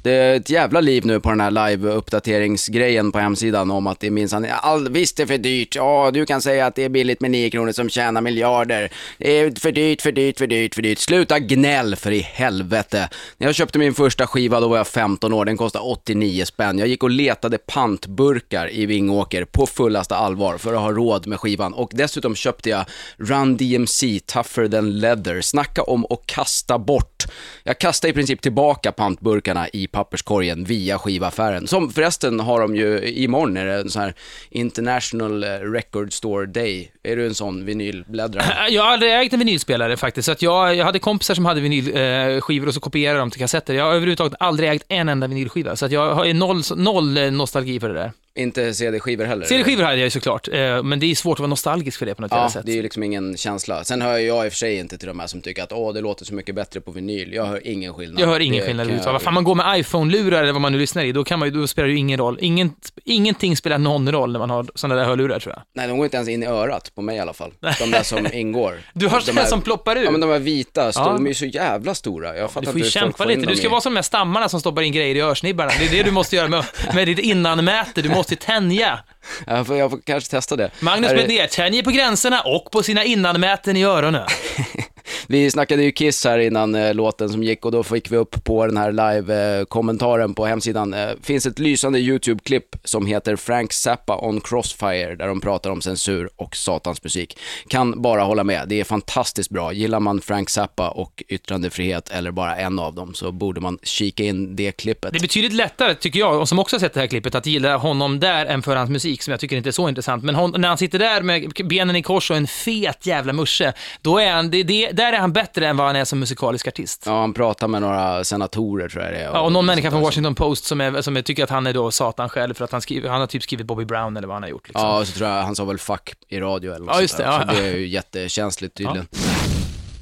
S2: Det är ett jävla liv nu på den här live-uppdateringsgrejen på hemsidan om att det är minsann, all, visst det är för dyrt, ja du kan säga att det är billigt med 9 kronor som tjänar miljarder. Det är för dyrt, för dyrt, för dyrt, för dyrt. Sluta gnäll för i helvete. När jag köpte min första skiva då var jag 15 år, den kostade 89 spänn. Jag gick och letade pantburkar i Vingåker på fullaste allvar för att ha råd med skivan och dessutom köpte jag Run DMC Tougher Than Leather. Snacka om att kasta bort. Jag kastade i princip tillbaka pantburkarna i papperskorgen via skivaffären. Som förresten har de ju, imorgon är det en sån här International eh, Record Store Day. Är du en sån vinylbläddrare?
S3: Jag har aldrig ägt en vinylspelare faktiskt, så att jag, jag hade kompisar som hade vinylskivor eh, och så kopierade de till kassetter. Jag har överhuvudtaget aldrig ägt en enda vinylskiva, så att jag har ju noll, noll nostalgi för det där.
S2: Inte CD-skivor heller?
S3: CD-skivor hade jag ju såklart, eh, men det är svårt att vara nostalgisk för det på något
S2: Ja,
S3: sätt.
S2: det är ju liksom ingen känsla. Sen hör jag i och för sig inte till de här som tycker att åh, det låter så mycket bättre på vinyl. Jag hör ingen skillnad.
S3: Jag hör ingen
S2: Det
S3: skillnad överhuvudtaget. Vad fan, man går med iPhone-lurar eller vad man nu lyssnar i, då, kan man, ju- då spelar det ju ingen roll. Ingen, ingenting spelar någon roll när man har sådana där hörlurar tror jag.
S2: Nej, de går inte ens in i örat, på mig i alla fall. De där som ingår.
S3: Du har sådana som ploppar ur.
S2: Ja, men de här vita,
S3: Ja.
S2: de är ju så jävla stora. Jag fattar
S3: Du får ju kämpa lite. Du ska
S2: i-
S3: vara som de här stammarna som stoppar in grejer i örsnibbarna. Det är det du måste göra med, med ditt innanmäte. Du måste ju tänja.
S2: Jag får, jag får kanske testa det.
S3: Magnus Bednér tänjer på gränserna och på sina innanmäten i öronen.
S2: Vi snackade ju Kiss här innan eh, låten som gick och då fick vi upp på den här live-kommentaren eh, på hemsidan. Eh, finns ett lysande YouTube-klipp som heter Frank Zappa on Crossfire där de pratar om censur och satans musik. Kan bara hålla med, det är fantastiskt bra. Gillar man Frank Zappa och yttrandefrihet eller bara en av dem så borde man kika in det klippet.
S3: Det är betydligt lättare, tycker jag, och som också har sett det här klippet, att gilla honom där än för hans musik, som jag tycker inte är så intressant. Men hon, när han sitter där med benen i kors och en fet jävla musche, då är han, det, det, där är han bättre än vad han är som musikalisk artist.
S2: Ja, han pratar med några senatorer tror jag det är.
S3: Ja, och någon människa från Washington Post som, är, som tycker att han är då Satan själv för att han, skriver, han har typ skrivit Bobby Brown eller vad han har gjort. Liksom.
S2: Ja, och så tror jag han sa väl fuck i radio eller något
S3: Ja, just det,
S2: där.
S3: ja.
S2: Så det är ju jättekänsligt tydligen. Eh,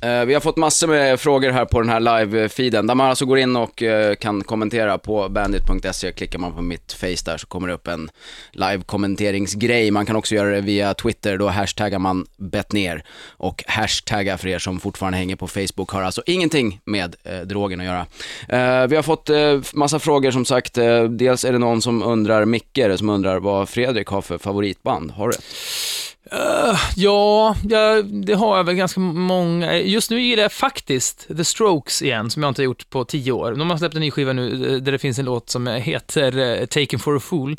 S2: Eh, vi har fått massor med frågor här på den här live-feeden, där man alltså går in och eh, kan kommentera på bandit.se. Klickar man på mitt face där så kommer det upp en live-kommenteringsgrej. Man kan också göra det via Twitter, då hashtaggar man betner. Och hashtagga för er som fortfarande hänger på Facebook har alltså ingenting med eh, drogen att göra. Eh, vi har fått massa frågor som sagt. Dels är det någon som undrar, Micke som undrar vad Fredrik har för favoritband. Har du ett?
S3: Eh, ja, ja, det har jag väl ganska många. Just nu gillar jag faktiskt The Strokes igen, som jag inte har gjort på tio år. De har släppt en ny skiva nu eh, där det finns en låt som heter eh, Taken for a Fool.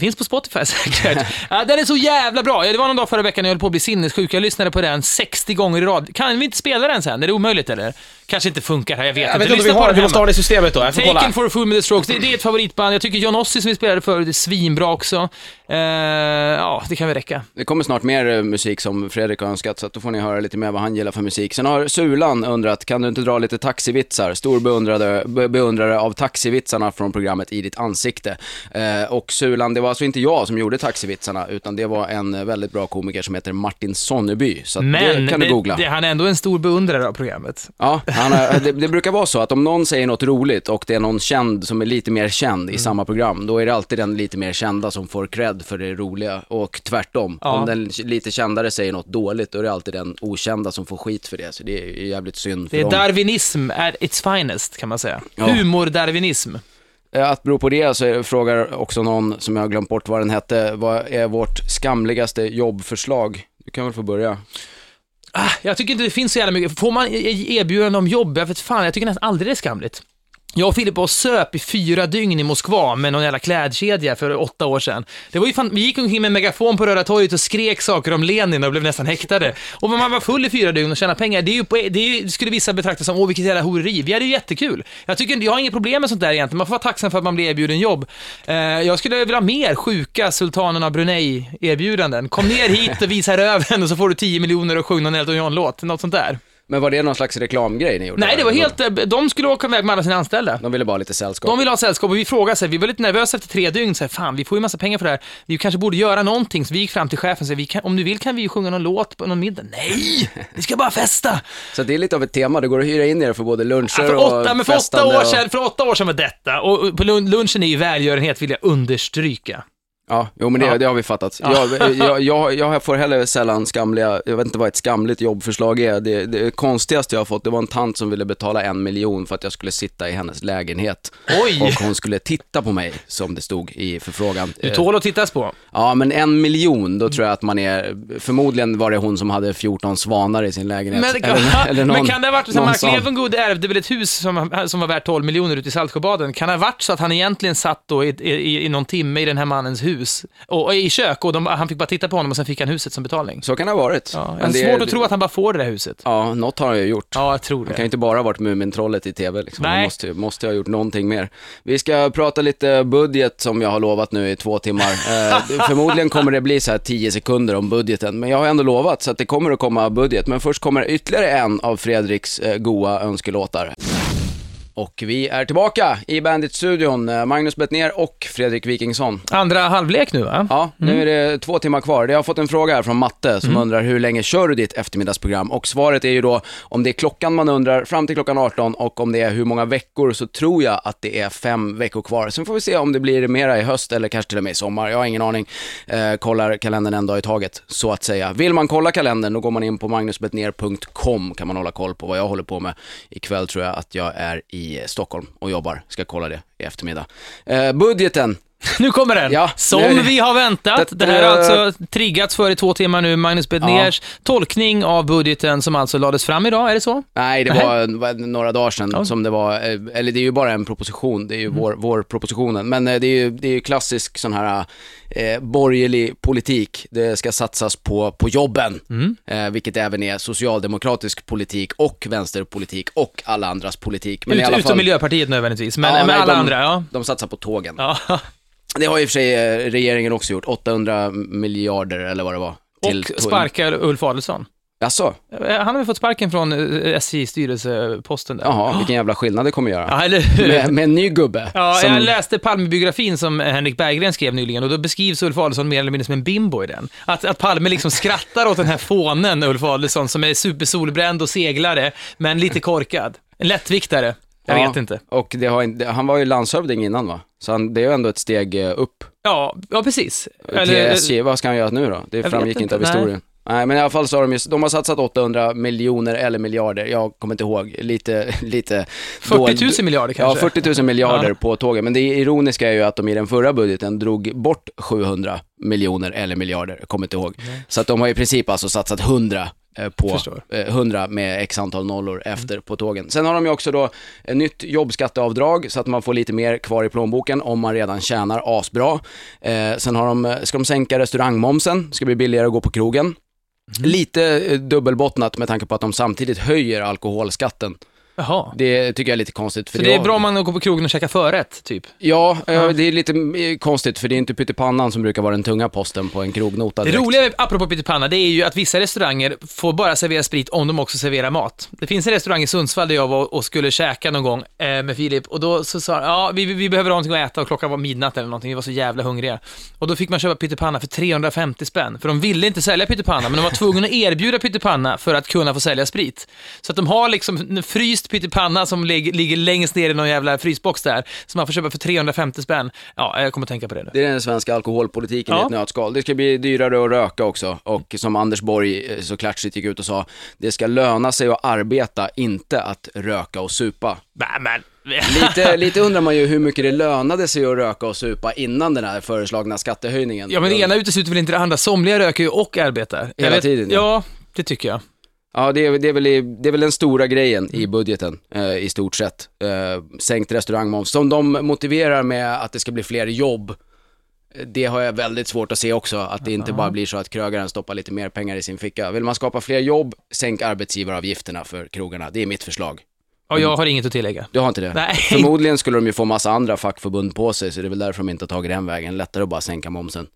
S3: Finns på Spotify säkert. ja, den är så jävla bra. Ja, Det var någon dag förra veckan när jag höll på att bli sinnessjuk. Jag lyssnade på den 60 gånger i rad. Kan vi inte spela den sen? Är det omöjligt eller? Kanske inte funkar här, jag vet
S4: Jag
S3: inte.
S4: vet vi har, vi måste ha det i systemet då. Jag får kolla.
S3: Taken for a Fool med The Strokes, det, det är ett favoritband. Jag tycker John Ossie som vi spelade förut är svinbra också. Eh, ja, det kan väl räcka.
S2: Det kommer snart mer eh, musik som Fredrik har önskat, så att då får ni höra lite mer vad han gillar för musik. Sen har Sulan undrat, kan du inte dra lite taxivitsar? Stor beundrare, be- beundrare av taxivitsarna från programmet I ditt ansikte. Eh, och Sulan, det var alltså inte jag som gjorde taxivitsarna, utan det var en eh, väldigt bra komiker som heter Martin Sonneby. Så
S3: Men
S2: det kan du googla.
S3: det, han är ändå en stor beundrare av programmet.
S2: Ja, han är, det, det brukar vara så att om någon säger något roligt och det är någon känd som är lite mer känd
S3: Mm.
S2: i samma program, då är det alltid den lite mer kända som får cred för det roliga och tvärtom.
S3: Ja.
S2: Om den lite kändare säger något dåligt, då är det alltid den okända som får skit för det. Så det är jävligt synd för
S3: Det är
S2: dem.
S3: darwinism at its finest, kan man säga.
S2: Ja.
S3: Humor-darwinism.
S2: Eh, att bero på det så frågar också någon som jag har glömt bort vad den hette, vad är vårt skamligaste jobbförslag? Du kan väl få börja.
S3: Ah, jag tycker inte det finns så jävla mycket. Får man e- e- erbjudande om jobb, jag vet fan, jag tycker nästan aldrig det är skamligt. Jag och Filip var och söp i fyra dygn i Moskva med någon jävla klädkedja för åtta år sedan. Det var ju fan, vi gick omkring med en megafon på Röda torget och skrek saker om Lenin och blev nästan häktade. Och man var full i fyra dygn och tjänade pengar, det, är ju på, det är skulle vissa betrakta som, åh vilket jävla horeri. Vi hade ju jättekul. Jag, tycker, jag har inget problem med sånt där egentligen, man får vara tacksam för att man blir erbjuden jobb. Eh, jag skulle vilja ha mer sjuka Sultanen av Brunei-erbjudanden. Kom ner hit och visa röven och så får du 10 miljoner och sjung någon Elton John-låt, något sånt där.
S2: Men var det någon slags reklamgrej ni gjorde?
S3: Nej, det var helt, eh, de skulle åka iväg med alla sina anställda.
S2: De ville bara ha lite sällskap.
S3: De ville ha sällskap och vi frågade sig, vi var lite nervösa efter tre dygn, så här, fan vi får ju massa pengar för det här, vi kanske borde göra någonting. Så vi gick fram till chefen och sa, vi kan, om du vill kan vi ju sjunga någon låt på någon middag. Nej, vi ska bara festa!
S2: Så det är lite av ett tema, det går att hyra in er för både luncher
S3: Ja, för,
S2: och
S3: åtta, men för, åtta år
S2: och-
S3: sedan, för åtta år sedan var detta, och och på lun- lunchen är ju välgörenhet, vill jag understryka.
S2: Ja, jo men det,
S3: Ja.
S2: det har vi fattat. Jag, jag, jag, jag får heller sällan skamliga, jag vet inte vad ett skamligt jobbförslag är. Det, det konstigaste jag har fått, det var en tant som ville betala en miljon för att jag skulle sitta i hennes lägenhet.
S3: Oj!
S2: Och hon skulle titta på mig, som det stod i förfrågan.
S3: Du tål att tittas på.
S2: Ja, men en miljon, då tror jag att man är, förmodligen var det hon som hade 14 svanar i sin lägenhet.
S3: Men,
S2: eller, eller någon,
S3: men kan det ha varit så
S2: någon
S3: Mark. Levengood ärvde väl ett hus som, som var värt 12 miljoner ute i Saltsjöbaden? Kan det ha varit så att han egentligen satt då i, i, i någon timme i den här mannens hus, och, och i kök, och de, han fick bara titta på honom och sen fick han huset som betalning?
S2: Så kan det ha varit.
S3: Ja,
S2: Men det-
S3: svårt att tro att han bara får det där huset.
S2: Ja, något har han ju gjort.
S3: Ja, jag tror
S2: Han kan ju
S3: det.
S2: inte bara ha varit Mumintrollet i tv liksom. Han
S3: Nej.
S2: måste, måste ha gjort någonting mer. Vi ska prata lite budget som jag har lovat nu i två timmar. Eh, det- förmodligen kommer det bli så här 10 sekunder om budgeten, men jag har ändå lovat så att det kommer att komma budget. Men först kommer ytterligare en av Fredriks eh, goa önskelåtar. Och vi är tillbaka i Bandit-studion, eh, Magnus Bettner och Fredrik Wikingsson.
S3: Andra halvlek nu, va?
S2: Ja, nu är det två timmar kvar. Jag har fått en fråga här från Matte som undrar hur länge kör du ditt eftermiddagsprogram? Och svaret är ju då om det är klockan man undrar fram till klockan 18 och om det är hur många veckor så tror jag att det är fem veckor kvar. Sen får vi se om det blir mera i höst eller kanske till och med i sommar. Jag har ingen aning. Eh, kollar kalendern en dag i taget, så att säga. Vill man kolla kalendern då går man in på magnusbetner.com kan man hålla koll på vad jag håller på med. Ikväll tror jag att jag är i Stockholm och jobbar. Ska kolla det i eftermiddag. Eh, budgeten
S3: nu kommer den.
S2: Ja,
S3: Som
S2: nu-
S3: vi har väntat. Det här har alltså triggats för i två timmar nu. Magnus Bedners tolkning av budgeten som alltså lades fram idag, är det så?
S2: Nej, det var var några dagar sedan
S3: Ja. Mm.
S2: som det var, eh, eller det är ju bara en proposition, det är ju vår, vår propositionen. Men eh, det är ju, det är ju klassisk sån här eh, borgerlig politik. Det ska satsas på, på jobben,
S3: Mm.
S2: eh, vilket även är socialdemokratisk politik och vänsterpolitik och alla andras politik. Men
S3: Ut,
S2: i alla
S3: utom
S2: fall,
S3: Miljöpartiet nödvändigtvis, men,
S2: Ja,
S3: men
S2: nej,
S3: alla
S2: de-
S3: andra, ja.
S2: de satsar på tågen.
S3: ja.
S2: Det har i och för sig eh, regeringen också gjort, 800 miljarder eller vad det var. till
S3: Och sparka Ulf Adelsohn.
S2: Jaså?
S3: Eh, Han har väl fått sparken från eh, SJ-styrelseposten där.
S2: Jaha, vilken jävla skillnad det kommer göra.
S3: Ja, eller?
S2: Med, med en ny gubbe.
S3: Ja,
S2: som-
S3: jag läste Palmebiografin som Henrik Berggren skrev nyligen och då beskrivs Ulf Adelsohn mer eller mindre som en bimbo i den. Att, att Palme liksom skrattar åt den här fånen Ulf Adelsohn som är supersolbränd och seglare, men lite korkad. En lättviktare. Jag
S2: Ja,
S3: vet inte.
S2: Och det har, inte- han var ju landshövding innan va? Så han, det är ju ändå ett steg eh, upp
S3: Ja, ja precis.
S2: till SJ. Vad ska han göra nu då? Det framgick
S3: vet
S2: inte av
S3: inte, nej.
S2: historien. Nej. men i alla fall så har de ju, de har satsat 800 miljoner eller miljarder, jag kommer inte ihåg, lite, lite
S3: 40 000 miljarder
S2: Ja,
S3: kanske.
S2: 40 000 miljarder
S3: Ja.
S2: på tågen. Men det ironiska är ju att de i den förra budgeten drog bort 700 miljoner eller miljarder, jag kommer inte ihåg. Så att de har i princip alltså satsat 100 eh, på
S3: Förstår.
S2: eh, 100 med x antal nollor efter på tågen. Sen har de ju också då ett nytt jobbskatteavdrag så att man får lite mer kvar i plånboken om man redan tjänar asbra. Eh, sen har de, ska de sänka restaurangmomsen, ska bli billigare att gå på krogen. Lite eh, dubbelbottnat med tanke på att de samtidigt höjer alkoholskatten.
S3: Jaha.
S2: Det tycker jag är lite konstigt. För
S3: Så det är bra om man går på krogen och käkar förrätt, typ?
S2: Ja, eh, det är lite eh, konstigt för det är inte pyttipannan som brukar vara den tunga posten på en krognota
S3: Det
S2: direkt.
S3: roliga, apropå pyttipanna, det är ju att vissa restauranger får bara servera sprit om de också serverar mat. Det finns en restaurang i Sundsvall där jag var och skulle käka någon gång eh, med Filip och då så sa han, ja, vi, vi behöver någonting att äta och klockan var midnatt eller någonting, vi var så jävla hungriga. Och då fick man köpa pyttipanna för 350 spänn, för de ville inte sälja pyttipanna, men de var tvungna att erbjuda pyttipanna för att kunna få sälja sprit. Så att de har liksom fryst pyttipanna som ligger, ligger längst ner i någon jävla frysbox där, som man får köpa för 350 spänn. Ja, jag kommer att tänka på det nu.
S2: Det är den svenska alkoholpolitiken i
S3: Ja.
S2: ett nötskal. Det ska bli dyrare att röka också och som Anders Borg eh, så klatschigt gick ut och sa, det ska löna sig att arbeta, inte att röka och supa.
S3: Nej, men...
S2: Lite, lite undrar man ju hur mycket det lönade sig att röka och supa innan den här föreslagna skattehöjningen.
S3: Ja, men det ena utesluter väl inte det andra. Somliga röker ju och arbetar.
S2: Hela tiden, ja.
S3: Ja, det tycker jag.
S2: Ja, det är, det, är väl, det är väl den stora grejen i budgeten eh, i stort sett. Eh, sänkt restaurangmoms, som de motiverar med att det ska bli fler jobb. Det har jag väldigt svårt att se också, att det inte bara blir så att krögaren stoppar lite mer pengar i sin ficka. Vill man skapa fler jobb, sänk arbetsgivaravgifterna för krogarna. Det är mitt förslag.
S3: Och jag har inget att tillägga.
S2: Du har inte det?
S3: Nej.
S2: Förmodligen skulle de ju få massa andra fackförbund på sig, så det är väl därför de inte har tagit den vägen. Lättare att bara sänka momsen.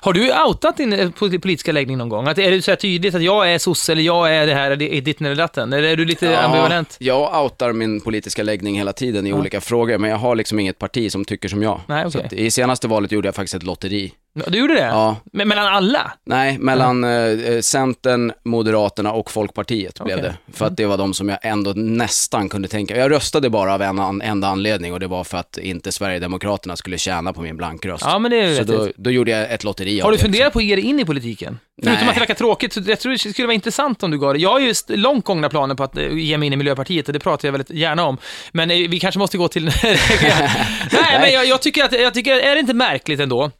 S3: Har du outat din eh, pol- politiska läggning någon gång? Att, är det så tydligt att jag är sosse eller jag är det här, det är ditten eller datten? Eller är du lite ambivalent?
S2: Jag outar min politiska läggning hela tiden i olika frågor, men jag har liksom inget parti som tycker som jag.
S3: Nej,
S2: Så
S3: okej.
S2: att I senaste valet gjorde jag faktiskt ett lotteri.
S3: Du gjorde det?
S2: Ja.
S3: Men mellan alla?
S2: Nej, mellan eh, Centern, Moderaterna och Folkpartiet blev
S3: Okej.
S2: det. För att det var de som jag ändå nästan kunde tänka. Jag röstade bara av en an- enda anledning och det var för att inte Sverigedemokraterna skulle tjäna på min blankröst.
S3: Ja, men det är
S2: Så då, då gjorde jag ett lotteri
S3: Har
S2: av
S3: du
S2: det.
S3: funderat på att ge dig in i politiken? Förutom att det verkar tråkigt, så jag tror det skulle vara intressant om du gav det. Jag har ju st- långt gångna planer på att eh, ge mig in i Miljöpartiet och det pratar jag väldigt gärna om. Men eh, vi kanske måste gå till... Nej, men jag, jag, tycker att, jag tycker, är det inte märkligt ändå?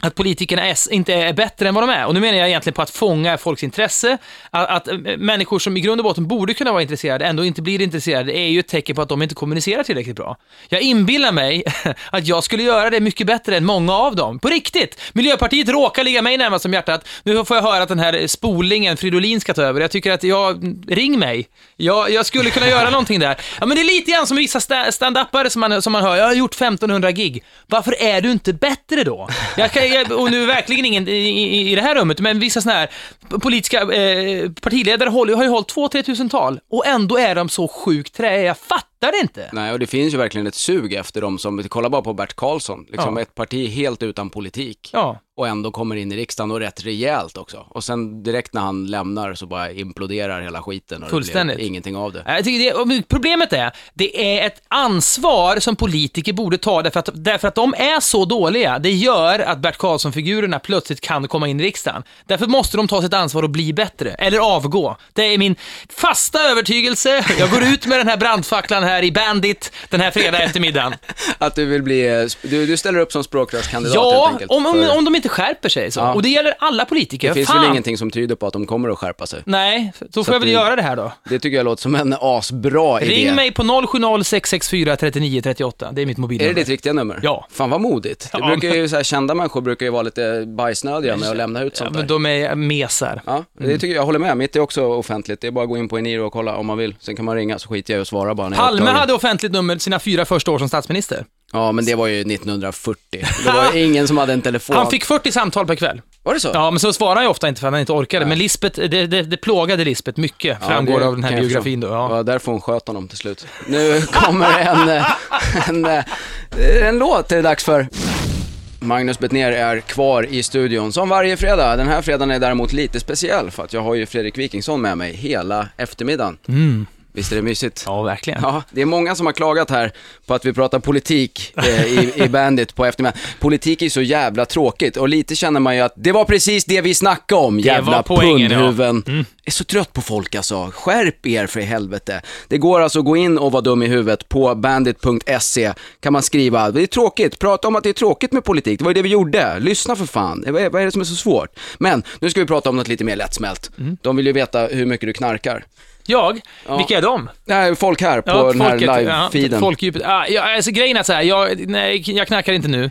S3: Att politikerna är, inte är bättre än vad de är. Och nu menar jag egentligen på att fånga folks intresse. Att, att människor som i grund och botten borde kunna vara intresserade ändå inte blir intresserade är ju ett tecken på att de inte kommunicerar tillräckligt bra. Jag inbillar mig att jag skulle göra det mycket bättre än många av dem. På riktigt! Miljöpartiet råkar ligga mig närmast om hjärtat. Nu får jag höra att den här spolingen Fridolin ska ta över. Jag tycker att jag, ring mig. Jag, jag skulle kunna göra någonting där. Ja, men det är lite grann som vissa stand-upare som man, som man hör. Jag har gjort 1500 gig. Varför är du inte bättre då? Jag kan, och nu verkligen ingen i, i, i det här rummet, men vissa sådana här politiska eh, partiledare håller, har ju hållit 2-3 tusen tal och ändå är de så sjukt träiga. Jag fattar det inte.
S2: Nej, och det finns ju verkligen ett sug efter dem som, kolla bara på Bert Karlsson, liksom
S3: Ja.
S2: ett parti helt utan politik.
S3: Ja.
S2: Och ändå kommer in i riksdagen och rätt rejält också. Och sen direkt när han lämnar så bara imploderar hela skiten och
S3: Fullständigt.
S2: det blir ingenting av det.
S3: Jag tycker det, problemet är, det är ett ansvar som politiker borde ta därför att, därför att de är så dåliga. Det gör att Bert Karlsson-figurerna plötsligt kan komma in i riksdagen. Därför måste de ta sitt ansvar och bli bättre, eller avgå. Det är min fasta övertygelse. Jag går ut med den här brandfacklan här i Bandit den här fredag eftermiddagen.
S2: Att du vill bli, eh, du, du ställer upp som språkrörskandidat helt
S3: Ja,
S2: enkelt.
S3: om, om,
S2: för-
S3: om de inte skärper sig så.
S2: Ja.
S3: Och det gäller alla politiker.
S2: det finns
S3: Fan.
S2: väl ingenting som tyder på att de kommer att skärpa sig.
S3: Nej, så får jag
S2: att
S3: väl göra det här då.
S2: Det tycker jag låter som en asbra idé.
S3: Ring mig på 070 664 39 38. Det är mitt
S2: Är
S3: mobilnummer.
S2: det ditt riktiga nummer?
S3: Ja.
S2: Fan vad modigt. Det
S3: Ja,
S2: brukar ju så här, kända människor brukar ju vara lite bajsnödiga med att lämna ut
S3: Ja,
S2: sånt
S3: men
S2: där.
S3: de är mesar.
S2: Ja, det tycker jag, jag håller med. Mitt är också offentligt. Det är bara att gå in på Eniro och kolla om man vill. Sen kan man ringa så skiter jag i att svara bara när är
S3: Palme hade offentligt nummer sina fyra första år som statsminister.
S2: Ja, men det var ju 1940. Det var ju ingen som hade en telefon.
S3: Han fick 40 samtal per kväll.
S2: Var det så?
S3: Ja, men så svarade han ju ofta inte för att han inte orkade. Men Lisbeth, det, det, det plågade Lisbeth mycket,
S2: Ja,
S3: framgår
S2: det
S3: av den här biografin då. Ja.
S2: Ja, därför hon sköt honom till slut. Nu kommer en, en, eh, en låt det är dags för. Magnus Bettner är kvar i studion som varje fredag. Den här fredagen är däremot lite speciell för att jag har ju Fredrik Wikingsson med mig hela eftermiddagen. Visst är det mysigt?
S3: ja, verkligen.
S2: Ja, det är många som har klagat här på att vi pratar politik eh, i, i Bandit på eftermiddagen. Politik är så jävla tråkigt och lite känner man ju att det var precis det vi snackade om, jävla
S3: poängen, ja.
S2: pundhuvuden. Jag är så trött på folk alltså. Skärp er för i helvete. Det går alltså att gå in och vara dum i huvudet på bandit.se. Kan man skriva, det är tråkigt, prata om att det är tråkigt med politik. Det var ju det vi gjorde. Lyssna för fan. Vad är, vad är det som är så svårt? Men nu ska vi prata om något lite mer lättsmält. De vill ju veta hur mycket du knarkar.
S3: Jag?
S2: Ja.
S3: Vilka är de?
S2: Nej, folk här på den här live-feeden.
S3: Ja, folkdjupet. Ah, ja, alltså, grejen är så här, jag, nej, jag knackar inte nu.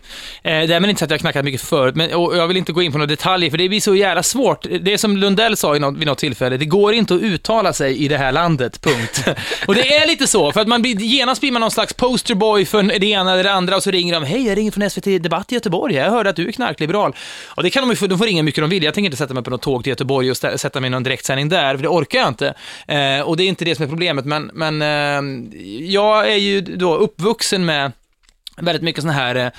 S3: Eh, därmed inte så att jag knackat mycket förut, men och jag vill inte gå in på några detaljer, för det blir så jävla svårt. Det är som Lundell sa i något, vid något tillfälle, det går inte att uttala sig i det här landet, punkt. och det är lite så, för att man blir, genast blir man någon slags posterboy för det ena eller det andra, och så ringer de, hej, jag ringer från SVT Debatt i Göteborg, jag hörde att du är knarkliberal. Och det kan de ju de får ringa hur mycket de vill, jag tänker inte sätta mig på något tåg till Göteborg och sätta mig i någon direktsändning där, för det orkar jag inte. Eh, Eh, och det är inte det som är problemet, men, men eh, jag är ju då uppvuxen med väldigt mycket såna här eh,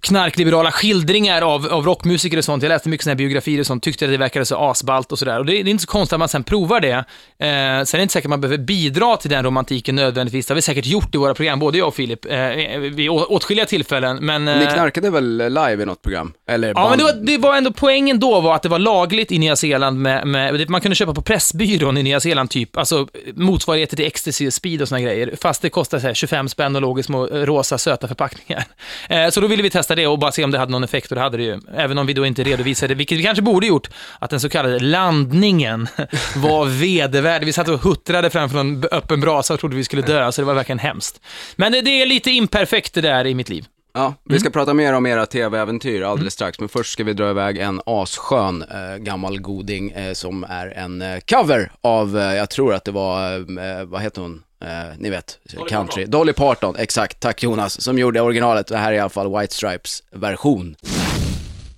S3: knarkliberala skildringar av, av rockmusiker och sånt. Jag läste mycket såna här biografier och sånt, tyckte att det verkade så asballt och sådär. Och det, det är inte så konstigt att man sen provar det. Eh, sen är det inte säkert att man behöver bidra till den romantiken nödvändigtvis. Det har vi säkert gjort i våra program, både jag och Filip, eh, vid å- åtskilliga tillfällen. Men,
S2: Ni
S3: eh,
S2: knarkade väl live i något program? Eller
S3: Ja,
S2: band?
S3: men det var, det var ändå poängen då var att det var lagligt i Nya Zeeland med, med man kunde köpa på Pressbyrån i Nya Zeeland typ, alltså motsvarigheter till ecstasy och speed och såna grejer, fast det kostade så här, 25 spänn och låg i små eh, rosa söta förpackningar. Eh, så då ville vi testa det och bara se om det hade någon effekt och det hade det ju. Även om vi då inte redovisade, vilket vi kanske borde gjort, att den så kallade landningen var vedervärdig. Vi satt och huttrade framför en öppen brasa och trodde vi skulle dö, så det var verkligen hemskt. Men det, är lite imperfekt det där i mitt liv.
S2: Ja, vi
S3: Mm.
S2: ska prata mer om era tv-äventyr alldeles strax, men först ska vi dra iväg en asskön eh, gammal goding eh, som är en eh, cover av, eh, jag tror att det var, eh, vad heter hon? Eh, ni vet, country. Dolly Parton, exakt. Tack Jonas, som gjorde originalet. Det här är i alla fall White Stripes version.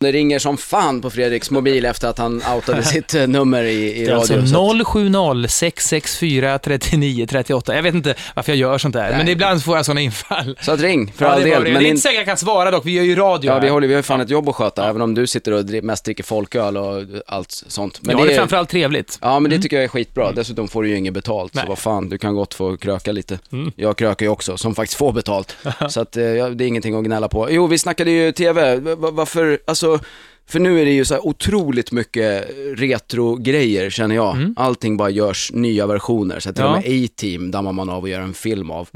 S2: Det ringer som fan på Fredriks mobil efter att han outade sitt eh, nummer i, i
S3: Det är
S2: radio.
S3: alltså
S2: så att-
S3: 070 664 39 38. Jag vet inte varför jag gör sånt där, men ibland får jag sådana infall.
S2: Så att ring, för
S3: Ja,
S2: all del. Men
S3: det är
S2: in-
S3: inte säkert jag kan svara dock, vi gör ju radio
S2: Ja, vi, håller, vi har ju fan ett jobb att sköta, även om du sitter och mest dricker folköl och allt sånt.
S3: Men ja, det är framförallt trevligt.
S2: Ja, men det tycker jag är skitbra. Dessutom får du ju inget betalt, så
S3: Nej.
S2: vad fan, du kan gott få kröka lite. Jag krökar ju också, som faktiskt får betalt. så att, eh, ja, det är ingenting att gnälla på. Jo, vi snackade ju TV, Va- va- varför, alltså, för nu är det ju så här otroligt mycket retro-grejer känner jag. Allting bara görs nya versioner, så till
S3: Ja.
S2: och med A-Team dammar man av och gör en film av.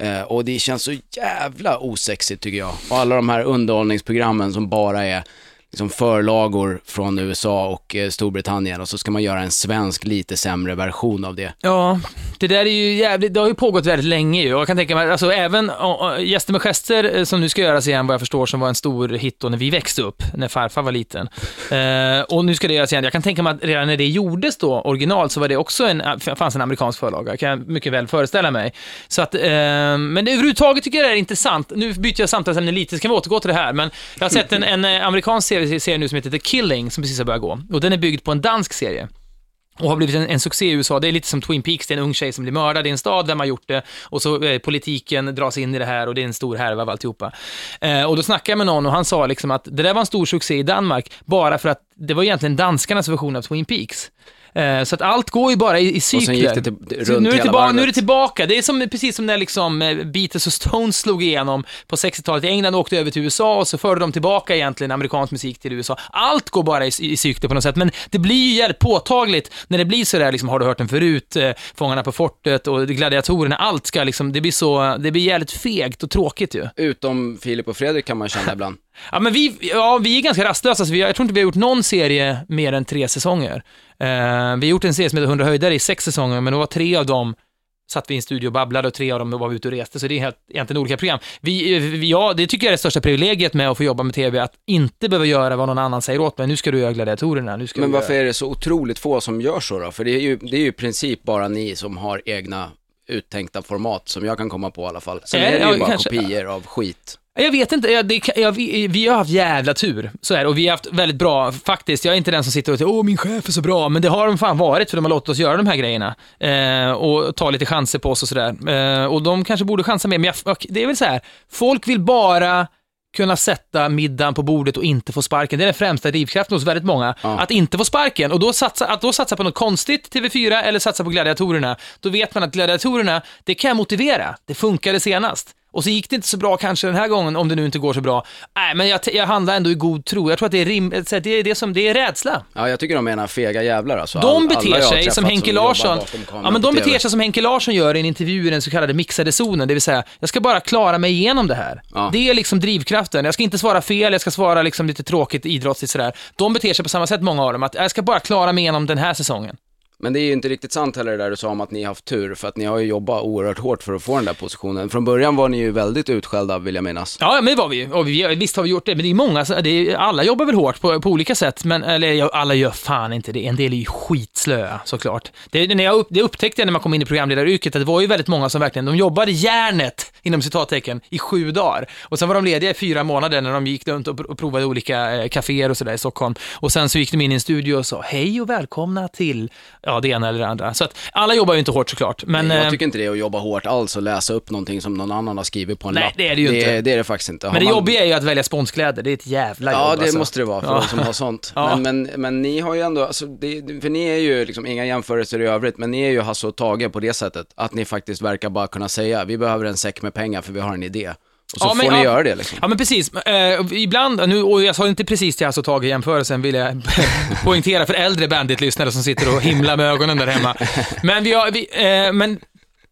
S2: Eh, och det känns så jävla osexigt tycker jag. Och alla de här underhållningsprogrammen som bara är liksom förlagor från USA och eh, Storbritannien och så ska man göra en svensk lite sämre version av det.
S3: Ja, det där är ju jävligt, det har ju pågått väldigt länge ju. Och Jag kan tänka mig, alltså även Gäster med gester eh, som nu ska göras igen vad jag förstår, som var en stor hit då när vi växte upp, när farfar var liten. Eh, och nu ska det göras igen. Jag kan tänka mig att redan när det gjordes då, originalt, så var det också en, äh, fanns en amerikansk förlaga, kan jag mycket väl föreställa mig. Så att, eh, men det, överhuvudtaget tycker jag det är intressant. Nu byter jag samtalsämne lite, så kan vi återgå till det här. Men jag har sett en, en eh, amerikansk serie, serie nu som heter The Killing, som precis har börjat gå. Och den är byggd på en dansk serie och har blivit en, en succé i USA. Det är lite som Twin Peaks, det är en ung tjej som blir mördad i en stad, vem har gjort det? Och så eh, politiken dras in i det här och det är en stor härva av alltihopa. Eh, och då snackade jag med någon och han sa liksom att det där var en stor succé i Danmark, bara för att det var egentligen danskarnas version av Twin Peaks. Eh, så att allt går ju bara i, i cykler.
S2: till, runt
S3: nu, är det tillbaka, nu är det tillbaka. Det är som, precis som när liksom eh, Beatles och Stones slog igenom på 60-talet i England och åkte över till USA och så förde de tillbaka egentligen amerikansk musik till USA. Allt går bara i, i cykler på något sätt, men det blir ju jävligt påtagligt när det blir sådär, liksom, har du hört den förut, eh, Fångarna på fortet och Gladiatorerna, allt ska liksom, det blir så, det blir jävligt fegt och tråkigt ju.
S2: Utom Filip och Fredrik kan man känna ibland.
S3: Ja, men vi, ja, vi är ganska rastlösa, så vi, jag tror inte vi har gjort någon serie mer än tre säsonger. Eh, vi har gjort en serie som heter 100 höjdare i sex säsonger, men det var tre av dem satt vi i en studio och babblade och tre av dem var vi ute och reste, så det är helt, egentligen olika program. Vi, vi, ja, det tycker jag är det största privilegiet med att få jobba med TV, att inte behöva göra vad någon annan säger åt mig. Nu ska du göra gladiatorerna, nu ska
S2: Men varför
S3: göra...
S2: är det så otroligt få som gör så då? För det är ju, det är ju i princip bara ni som har egna uttänkta format som jag kan komma på i alla fall. Sen är det ju bara
S3: kanske.
S2: kopior av skit.
S3: Jag vet inte, jag, det, jag, vi, vi har haft jävla tur, så är det. Och vi har haft väldigt bra, faktiskt, jag är inte den som sitter och säger åh min chef är så bra, men det har de fan varit för de har låtit oss göra de här grejerna. Eh, och ta lite chanser på oss och sådär. Eh, och de kanske borde chansa mer, men jag, det är väl så här, folk vill bara kunna sätta middagen på bordet och inte få sparken. Det är den främsta drivkraften hos väldigt många.
S2: Ja.
S3: Att inte få sparken. Och då satsa, att då satsa på något konstigt, TV4, eller satsa på gladiatorerna. Då vet man att gladiatorerna, det kan jag motivera. Det funkade senast. Och så gick det inte så bra kanske den här gången, om det nu inte går så bra. Nej, men jag, jag handlar ändå i god tro. Jag tror att det är, rim, det är det som, det är rädsla.
S2: Ja, jag tycker de menar fega jävlar alltså.
S3: De beter sig som Henke Larsson. Ja, men de beter sig som Henke Larsson gör i en intervju i den så kallade mixade zonen, det vill säga, jag ska bara klara mig igenom det här.
S2: Ja.
S3: Det är liksom drivkraften. Jag ska inte svara fel, jag ska svara liksom lite tråkigt idrottsligt sådär. De beter sig på samma sätt, många av dem, att jag ska bara klara mig igenom den här säsongen.
S2: Men det är ju inte riktigt sant heller det där du sa om att ni har haft tur, för att ni har ju jobbat oerhört hårt för att få den där positionen. Från början var ni ju väldigt utskällda, vill jag minnas.
S3: Ja, men det var vi ju. Och vi, visst har vi gjort det, men det är många, det är, alla jobbar väl hårt på, på olika sätt, men eller, ja, alla gör fan inte det. En del är ju skitslöa, såklart. Det, när jag upp, det upptäckte jag när man kom in i programledaryrket, att det var ju väldigt många som verkligen, de jobbade järnet, inom citattecken, i sju dagar. Och sen var de lediga i fyra månader när de gick runt och, provade olika eh, kaféer och sådär i Stockholm. Och sen så gick de in i en studio och sa, hej och välkomna till, ja, det ena eller det andra. Så att alla jobbar ju inte hårt såklart, men... eh,
S2: jag tycker inte det är att jobba hårt alls och läsa upp någonting som någon annan har skrivit på en
S3: Nej,
S2: lapp.
S3: det är det ju
S2: det,
S3: inte.
S2: Det är det faktiskt inte. Har
S3: men det
S2: man-
S3: jobbiga är ju att välja sponskläder, det är ett jävla
S2: Ja,
S3: jobb
S2: det
S3: alltså.
S2: måste det vara för
S3: Ja.
S2: de som har sånt.
S3: Ja.
S2: Men, men, men ni har ju ändå, alltså, det, för ni är ju liksom inga jämförelser i övrigt, men ni är ju Hasse och Tage på det sättet, att ni faktiskt verkar bara kunna säga, vi behöver en säck med pengar för vi har en idé. Och så
S3: Ja, men
S2: får ni
S3: ja.
S2: göra det liksom.
S3: Ja, men precis. Eh, ibland, nu, och jag sa inte precis till och Tage i jämförelsen, vill jag poängtera för äldre Bandit-lyssnare som sitter och himlar med ögonen där hemma. Men, vi har, vi, eh, men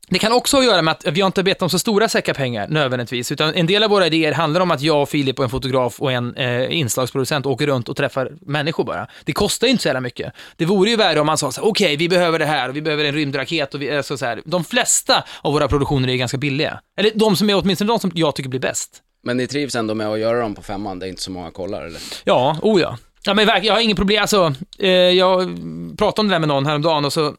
S3: det kan också ha att göra med att vi har inte bett om så stora säckar pengar nödvändigtvis, utan en del av våra idéer handlar om att jag Filip och en fotograf och en eh, inslagsproducent åker runt och träffar människor bara. Det kostar ju inte så jävla mycket. Det vore ju värre om man sa så här, okej, vi behöver det här och vi behöver en rymdraket och vi, alltså så här. De flesta av våra produktioner är ganska billiga. Eller de som är åtminstone de som jag tycker blir bäst.
S2: Men ni trivs ändå med att göra dem på femman, det är inte så många kollar eller?
S3: Ja, oh ja. Ja, men verkligen, jag har inget problem. Alltså, eh, jag pratade om det där med någon häromdagen och så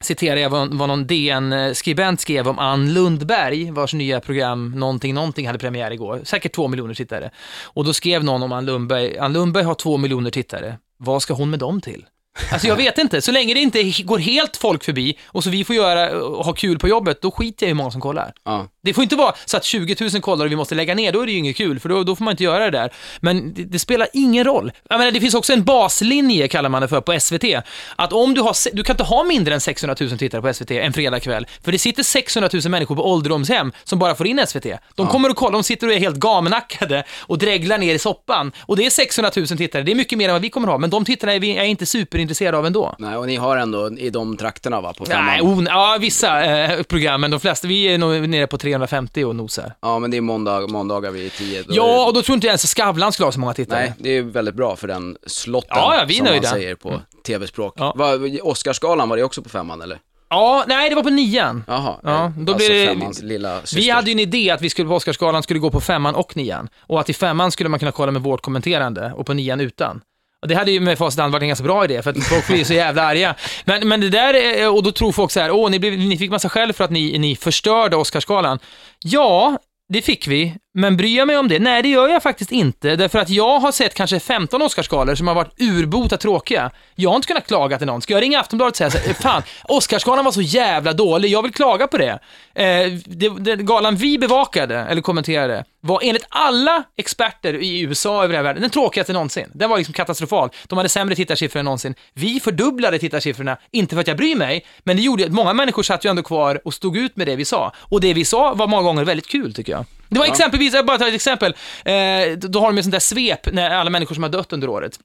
S3: citerar jag vad, vad någon DN-skribent skrev om Ann Lundberg, vars nya program Någonting Någonting hade premiär igår. Säkert två miljoner tittare. Och då skrev någon om Ann Lundberg, Ann Lundberg har två miljoner tittare. Vad ska hon med dem till? Alltså jag vet inte, så länge det inte går helt folk förbi och så vi får göra och ha kul på jobbet, då skiter jag i hur många som kollar.
S2: Ja.
S3: Det får inte vara så att 20 000 kollar och vi måste lägga ner, då är det ju inget kul, för då, då får man inte göra det där. Men det, det spelar ingen roll. Jag menar, det finns också en baslinje, kallar man det för, på SVT. Att om du har, du kan inte ha mindre än 600 000 tittare på SVT en fredagkväll, för det sitter 600 000 människor på ålderdomshem som bara får in SVT. De kommer och kollar, de sitter och är helt gamenackade och dreglar ner i soppan. Och det är 600 000 tittare, det är mycket mer än vad vi kommer ha, men de tittarna är vi är inte superintresserade av ändå.
S2: Nej, och ni har ändå i de trakterna va, på femman?
S3: Nej, on, ja, vissa eh, program, men de flesta, vi är nog nere på 350 och nosar.
S2: Ja, men det är måndag, måndagar vid tio. då är
S3: Ja,
S2: det-
S3: och då tror inte jag ens Skavlan skulle ha så många tittare.
S2: Nej, det är väldigt bra för den slotten,
S3: Ja, ja, vi är
S2: som
S3: nöjda.
S2: man säger på tv-språk.
S3: Ja.
S2: Var, Oscarsgalan, var det också på femman eller?
S3: Ja, nej, det var på nian.
S2: Jaha,
S3: Ja,
S2: eh,
S3: då
S2: alltså
S3: blir det-
S2: femmans lilla syster.
S3: Vi hade ju en idé att vi skulle på Oscarsgalan skulle gå på femman och nian. Och att i femman skulle man kunna kolla med vårt kommenterande och på nian utan. Och det hade ju med facit i hand varit en ganska bra idé, för att folk blir så jävla arga. Men, men det där, är- och då tror folk så här, åh, ni, blev, ni fick massa skäll för att ni, ni förstörde Oscarsgalan. Ja, det fick vi, men bryr jag mig om det? Nej, det gör jag faktiskt inte. Därför att jag har sett kanske 15 Oscarsgalor som har varit urbota tråkiga. Jag har inte kunnat klaga till någon. Ska jag ringa Aftonbladet och säga så här, fan, Oscarsgalan var så jävla dålig, jag vill klaga på det. Eh, det, det galan vi bevakade, eller kommenterade, var enligt alla experter i USA över hela världen den tråkigaste någonsin. Den var liksom katastrofal. De hade sämre tittarsiffror än någonsin. Vi fördubblade tittarsiffrorna, inte för att jag bryr mig, men det gjorde att många människor satt ju ändå kvar och stod ut med det vi sa. Och det vi sa var många gånger väldigt kul, tycker jag. Det var exempelvis, jag bara tar ett exempel, eh, då har de ett sånt där svep när alla människor som har dött under året.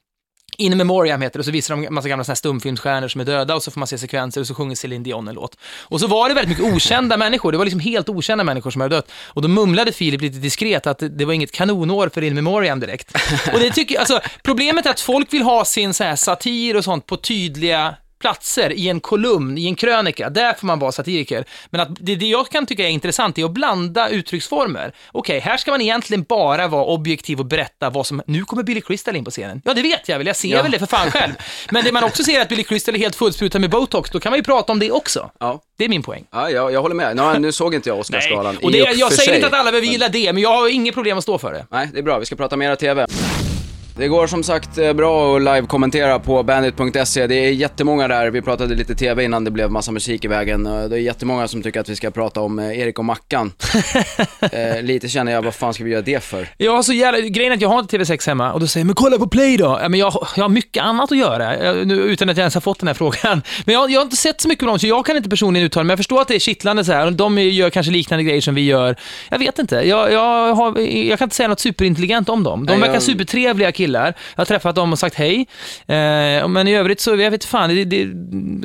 S3: In Memoriam heter det, och så visar de en massa gamla såna här stumfilmsstjärnor som är döda och så får man se sekvenser och så sjunger Céline Dion en låt. Och så var det väldigt mycket okända människor, det var liksom helt okända människor som hade dött. Och då mumlade Filip lite diskret att det- det var inget kanonår för In Memoriam direkt. Och det tycker jag, alltså problemet är att folk vill ha sin så här satir och sånt på tydliga platser i en kolumn, i en krönika, där får man vara satiriker. Men att det, det jag kan tycka är intressant är att blanda uttrycksformer. Okej, här ska man egentligen bara vara objektiv och berätta vad som, nu kommer Billy Crystal in på scenen. Ja, det vet jag väl, jag ser
S2: Ja.
S3: väl det för fan själv. Men det man också ser är att Billy Crystal är helt fullsprutad med botox, då kan man ju prata om det också.
S2: Ja.
S3: Det är min poäng.
S2: Ja, jag, jag håller med. Nu, nu såg inte jag Oscarsgalan
S3: och
S2: i
S3: det,
S2: och
S3: jag
S2: för
S3: säger
S2: sig.
S3: inte att alla behöver gilla det, men jag har inget problem att stå för det.
S2: Nej, det är bra. Vi ska prata mera TV. Det går som sagt eh, bra att live-kommentera på bandit.se. Det är jättemånga där. Vi pratade lite TV innan det blev massa musik i vägen. Eh, Det är jättemånga som tycker att vi ska prata om eh, Erik och Mackan. eh, lite känner jag, vad fan ska vi göra det för?
S3: Har så jävla, grejen är att jag har inte TV6 hemma och då säger men kolla på Play då. Ja, men jag, jag har mycket annat att göra, jag, nu, utan att jag ens har fått den här frågan. Men jag, jag har inte sett så mycket på dem, så jag kan inte personligen uttala mig. Men jag förstår att det är kittlande så här, de gör kanske liknande grejer som vi gör. Jag vet inte, jag, jag, har, kan inte säga något superintelligent om dem. De verkar supertrevliga killar. Jag har träffat dem och sagt hej. Eh, men i övrigt så, jag vet fan, det, det,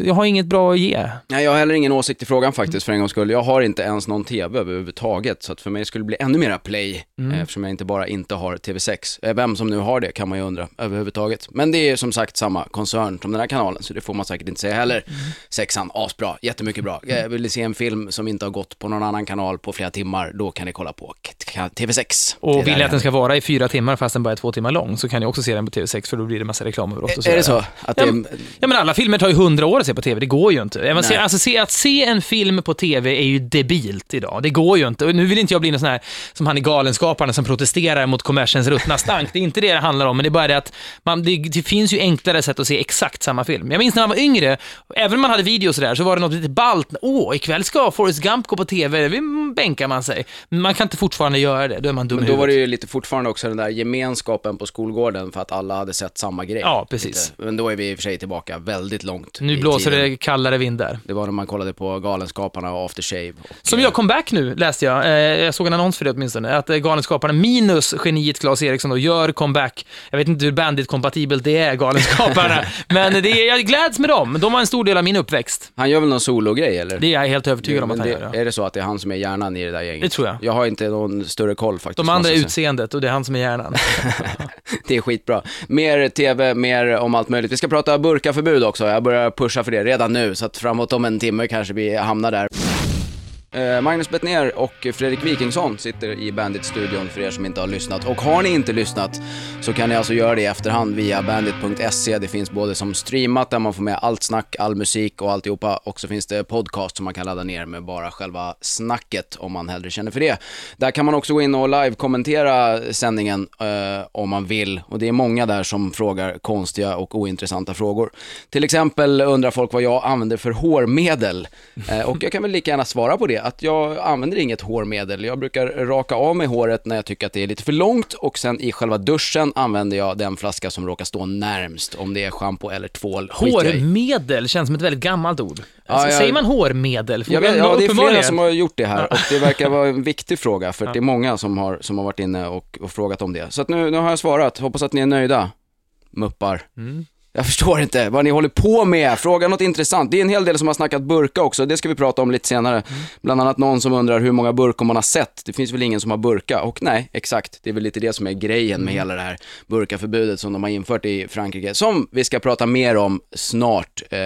S3: jag har inget bra att ge.
S2: Nej, jag har heller ingen åsikt i frågan faktiskt för en gångs skull. Jag har inte ens någon TV överhuvudtaget, så att för mig skulle det bli ännu mera play, eh, eftersom jag inte bara inte har TV6. Eh, Vem som nu har det kan man ju undra överhuvudtaget. Men det är som sagt samma koncern som den här kanalen, så det får man säkert inte säga heller. Sexan, asbra, jättemycket bra. Eh, Vill se en film som inte har gått på någon annan kanal på flera timmar, då kan ni kolla på K- TV6. Det är
S3: Och vill ni att den
S2: jag-
S3: ska vara i fyra timmar fast den bara är två timmar lång, så kan ni också se den på TV6, för då blir det massa reklamavbrott och så.
S2: Är det så? Att det
S3: Ja, men- Ja men alla filmer tar ju hundra år att se på TV, det går ju inte. Man ser, alltså, se, att se en film på TV är ju debilt idag, det går ju inte. Och nu vill inte jag bli någon sån här, som han i Galenskaparna som protesterar mot kommersens ruttna stank. Det är inte det det handlar om, men det är bara det att man, det, det finns ju enklare sätt att se exakt samma film. Jag minns när man var yngre, även om man hade video och sådär, så var det något lite ballt. Åh, ikväll ska Forrest Gump gå på TV, det bänkar man sig. Man kan inte fortfarande göra det, då är man dum
S2: Men då var det ju lite fortfarande också den där gemenskapen på skolgården för att alla hade sett samma grej.
S3: Ja, precis.
S2: Lite. Men då är vi i och för sig tillbaka väldigt långt
S3: Nu
S2: i
S3: blåser
S2: tiden.
S3: det kallare vindar.
S2: Det var när man kollade på Galenskaparna och After Shave. Och,
S3: Som gör comeback nu, läste jag. Eh, jag såg en annons för det åtminstone. Att eh, Galenskaparna minus geniet Claes Eriksson då gör comeback. Jag vet inte hur bandit-kompatibelt det är, Galenskaparna. men det är, jag gläds med dem. De var en stor del av min uppväxt.
S2: Han gör väl någon sologrej eller?
S3: Det är jag helt övertygad om att han
S2: det,
S3: gör. Ja.
S2: Är det så att det är han som är hjärnan i det där gänget?
S3: Det tror jag.
S2: Jag har inte någon större koll faktiskt.
S3: De andra är utseendet och det är han som är hjärnan.
S2: Det är skitbra. Mer TV, mer om allt möjligt. Vi ska prata burkaförbud också. Jag börjar pusha för det redan nu, så att framåt om en timme kanske vi hamnar där. Eh, Magnus Bettner och Fredrik Wikingsson sitter i Bandit-studion för er som inte har lyssnat. Och har ni inte lyssnat så kan ni alltså göra det i efterhand via bandit.se. Det finns både som streamat där man får med allt snack, all musik och alltihopa. Och så finns det podcast som man kan ladda ner med bara själva snacket om man hellre känner för det. Där kan man också gå in och live-kommentera sändningen eh, om man vill. Och det är många där som frågar konstiga och ointressanta frågor. Till exempel undrar folk vad jag använder för hårmedel. Eh, och jag kan väl lika gärna svara på det, att jag använder inget hårmedel. Jag brukar raka av mig håret när jag tycker att det är lite för långt och sen i själva duschen använder jag den flaska som råkar stå närmst, om det är shampoo eller tvål.
S3: Hårmedel känns som ett väldigt gammalt ord.
S2: Ja,
S3: Alltså,
S2: jag-
S3: Säger man hårmedel?
S2: Jag vet, ja, det är flera som har gjort det här och det verkar vara en viktig fråga för det är många som har, som har varit inne och, och frågat om det. Så att nu, nu har jag svarat, hoppas att ni är nöjda. Muppar.
S3: Mm.
S2: Jag förstår inte vad ni håller på med. Fråga något intressant. Det är en hel del som har snackat burka också, det ska vi prata om lite senare.
S3: Mm.
S2: Bland annat någon som undrar hur många burkar man har sett. Det finns väl ingen som har burka? Och nej, exakt. Det är väl lite det som är grejen
S3: Mm.
S2: med hela det här burkaförbudet som de har infört i Frankrike. Som vi ska prata mer om snart. Eh,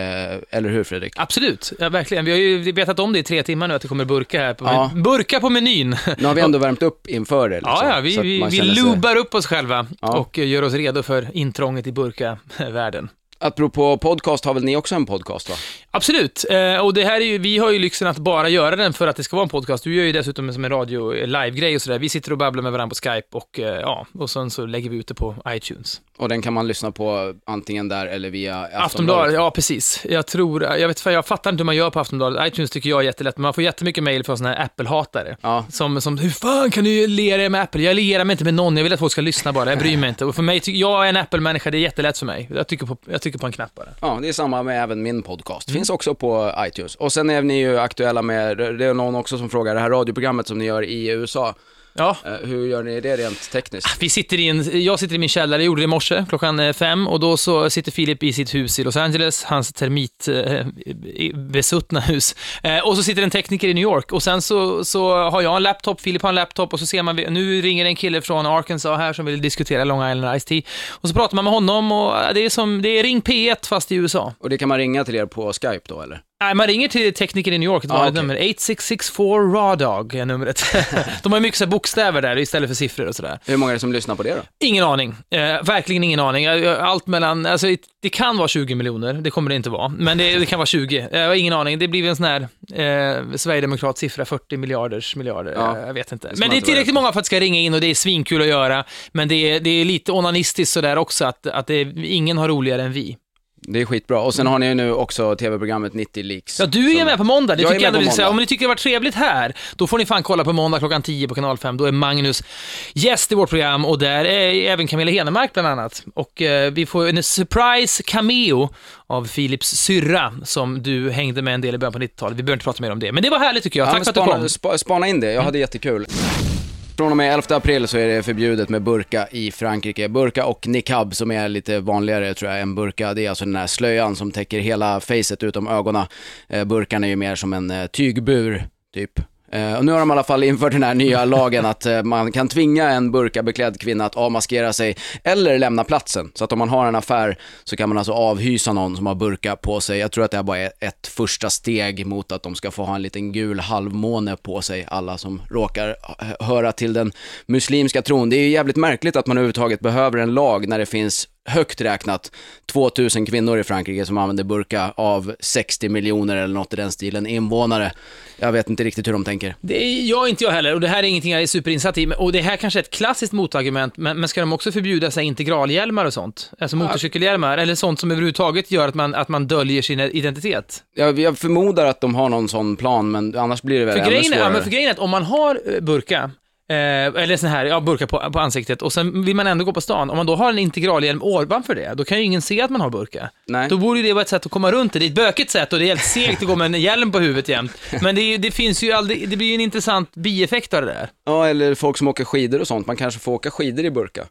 S2: eller hur Fredrik?
S3: Absolut, ja, verkligen. Vi har ju vetat om det i tre timmar nu, att det kommer burka här. På,
S2: Ja.
S3: Burka på menyn.
S2: Nu har vi ändå värmt upp inför det. Liksom,
S3: Ja, ja, vi, vi, vi
S2: känner sig-
S3: lubar upp oss själva
S2: Ja.
S3: och gör oss redo för intrånget i burka-världen.
S2: Apropå podcast har väl ni också en podcast va?
S3: Absolut, eh, och det här är ju, vi har ju lyxen att bara göra den för att det ska vara en podcast. Du gör ju dessutom som en radio eh, live-grej och sådär. Vi sitter och babblar med varandra på Skype och eh, ja, och sen så lägger vi ut det på iTunes.
S2: Och den kan man lyssna på antingen där eller via Aftonbladet.
S3: Aftonbladet, ja precis. Jag tror, jag vet jag fattar inte hur man gör på Aftonbladet. iTunes tycker jag är jättelätt, men man får jättemycket mail från sådana här Apple-hatare.
S2: Ja.
S3: Som, som, hur fan kan du liera er med Apple? Jag lierar mig inte med någon, jag vill att folk ska lyssna bara, jag bryr mig inte. Och för mig, jag är en Apple-människa, det är jättelätt för mig. Jag tycker på, jag tycker på en knapp bara.
S2: Ja, det är samma med även min podcast.
S3: Mm.
S2: Finns också på iTunes. Och sen är ni ju aktuella med, det är någon också som frågar, det här radioprogrammet som ni gör i USA,
S3: Ja,
S2: eh, hur gör ni det rent tekniskt?
S3: Vi sitter i en, jag sitter i min källare, jag gjorde det i morse klockan eh, fem och då så sitter Filip i sitt hus i Los Angeles, hans termitbesuttna hus. Eh, och så sitter en tekniker i New York och sen så, så har jag en laptop, Filip har en laptop och så ser man, nu ringer en kille från Arkansas här som vill diskutera Long Island Ice Tea. Och så pratar man med honom och det är som, det är Ring P1 fast i USA.
S2: Och det kan man ringa till er på Skype då eller?
S3: Nej, man ringer till tekniker i New York, ett
S2: Ah,
S3: vanligt
S2: okej.
S3: nummer. 8664 RADOG är numret. De har mycket så bokstäver där istället för siffror och sådär.
S2: Hur många är det som lyssnar på det då?
S3: Ingen aning. Eh, verkligen ingen aning. Jag- Allt mellan, alltså det kan vara 20 miljoner, det kommer det inte vara. Men det, det kan vara 20. Jag har ingen aning. Det blir en sån här eh, sverigedemokrat siffra, 40 miljarders miljarder.
S2: Ja.
S3: Eh, Jag vet inte. Men det är tillräckligt många för att det ska ringa in och det är svinkul att göra. Men det är, det är lite onanistiskt sådär också, att, att det ingen har roligare än vi.
S2: Det är skitbra. Och sen har ni ju nu också tv-programmet 90 Leaks.
S3: Ja, du är
S2: som-
S3: med på måndag. Det
S2: Jag
S3: tycker jag ändå
S2: på
S3: vi ska säga.
S2: måndag.
S3: Om ni tycker det var trevligt här, då får ni fan kolla på måndag klockan 10 på kanal 5. Då är Magnus gäst i vårt program och där är även Camilla Henemark bland annat. Och eh, vi får en surprise cameo av Philips syrra som du hängde med en del i början på 90-talet. Vi behöver inte prata mer om det. Men det var härligt tycker jag.
S2: Ja,
S3: Tack för att du kom.
S2: spana, spa, spana in det, jag hade jättekul. Från och med 11 april så är det förbjudet med burka i Frankrike. Burka och niqab som är lite vanligare tror jag än burka. Det är alltså den här slöjan som täcker hela facet utom ögonen. Eh, burkan är ju mer som en eh, tygbur, typ. Eh, och nu har de i alla fall infört den här nya lagen att eh, man kan tvinga en burkabeklädd kvinna att avmaskera sig eller lämna platsen. Så att om man har en affär så kan man alltså avhysa någon som har burka på sig. Jag tror att det här bara är ett första steg mot att de ska få ha en liten gul halvmåne på sig, alla som råkar höra till den muslimska tron. Det är ju jävligt märkligt att man överhuvudtaget behöver en lag när det finns högt räknat 2000 kvinnor i Frankrike som använder burka av 60 miljoner eller något i den stilen invånare. Jag vet inte riktigt hur de tänker.
S3: Det är jag inte jag heller och det här är ingenting jag är superinsatt i. Och det här kanske är ett klassiskt motargument, men, men ska de också förbjuda sig integralhjälmar och sånt? Alltså motorcykelhjälmar, eller sånt som överhuvudtaget gör att man, att man döljer sin identitet?
S2: Jag, jag förmodar att de har någon sån plan, men annars blir det väl
S3: För
S2: ännu
S3: grejen, är,
S2: svårare.
S3: ja, men för grejen är att om man har eh, burka, eh, eller sån här, ja, burka på, på ansiktet, och sen vill man ändå gå på stan, om man då har en integralhjälm ovanför det, då kan ju ingen se att man har burka.
S2: Nej.
S3: Då borde ju det vara ett sätt att komma runt det. Det är ett bökigt sätt och det är helt segt att gå med en hjälm på huvudet jämt. Men det, är, det finns ju aldrig, det blir ju en intressant bieffekt av det där.
S2: Ja, eller folk som åker skidor och sånt. Man kanske får åka skidor i burka.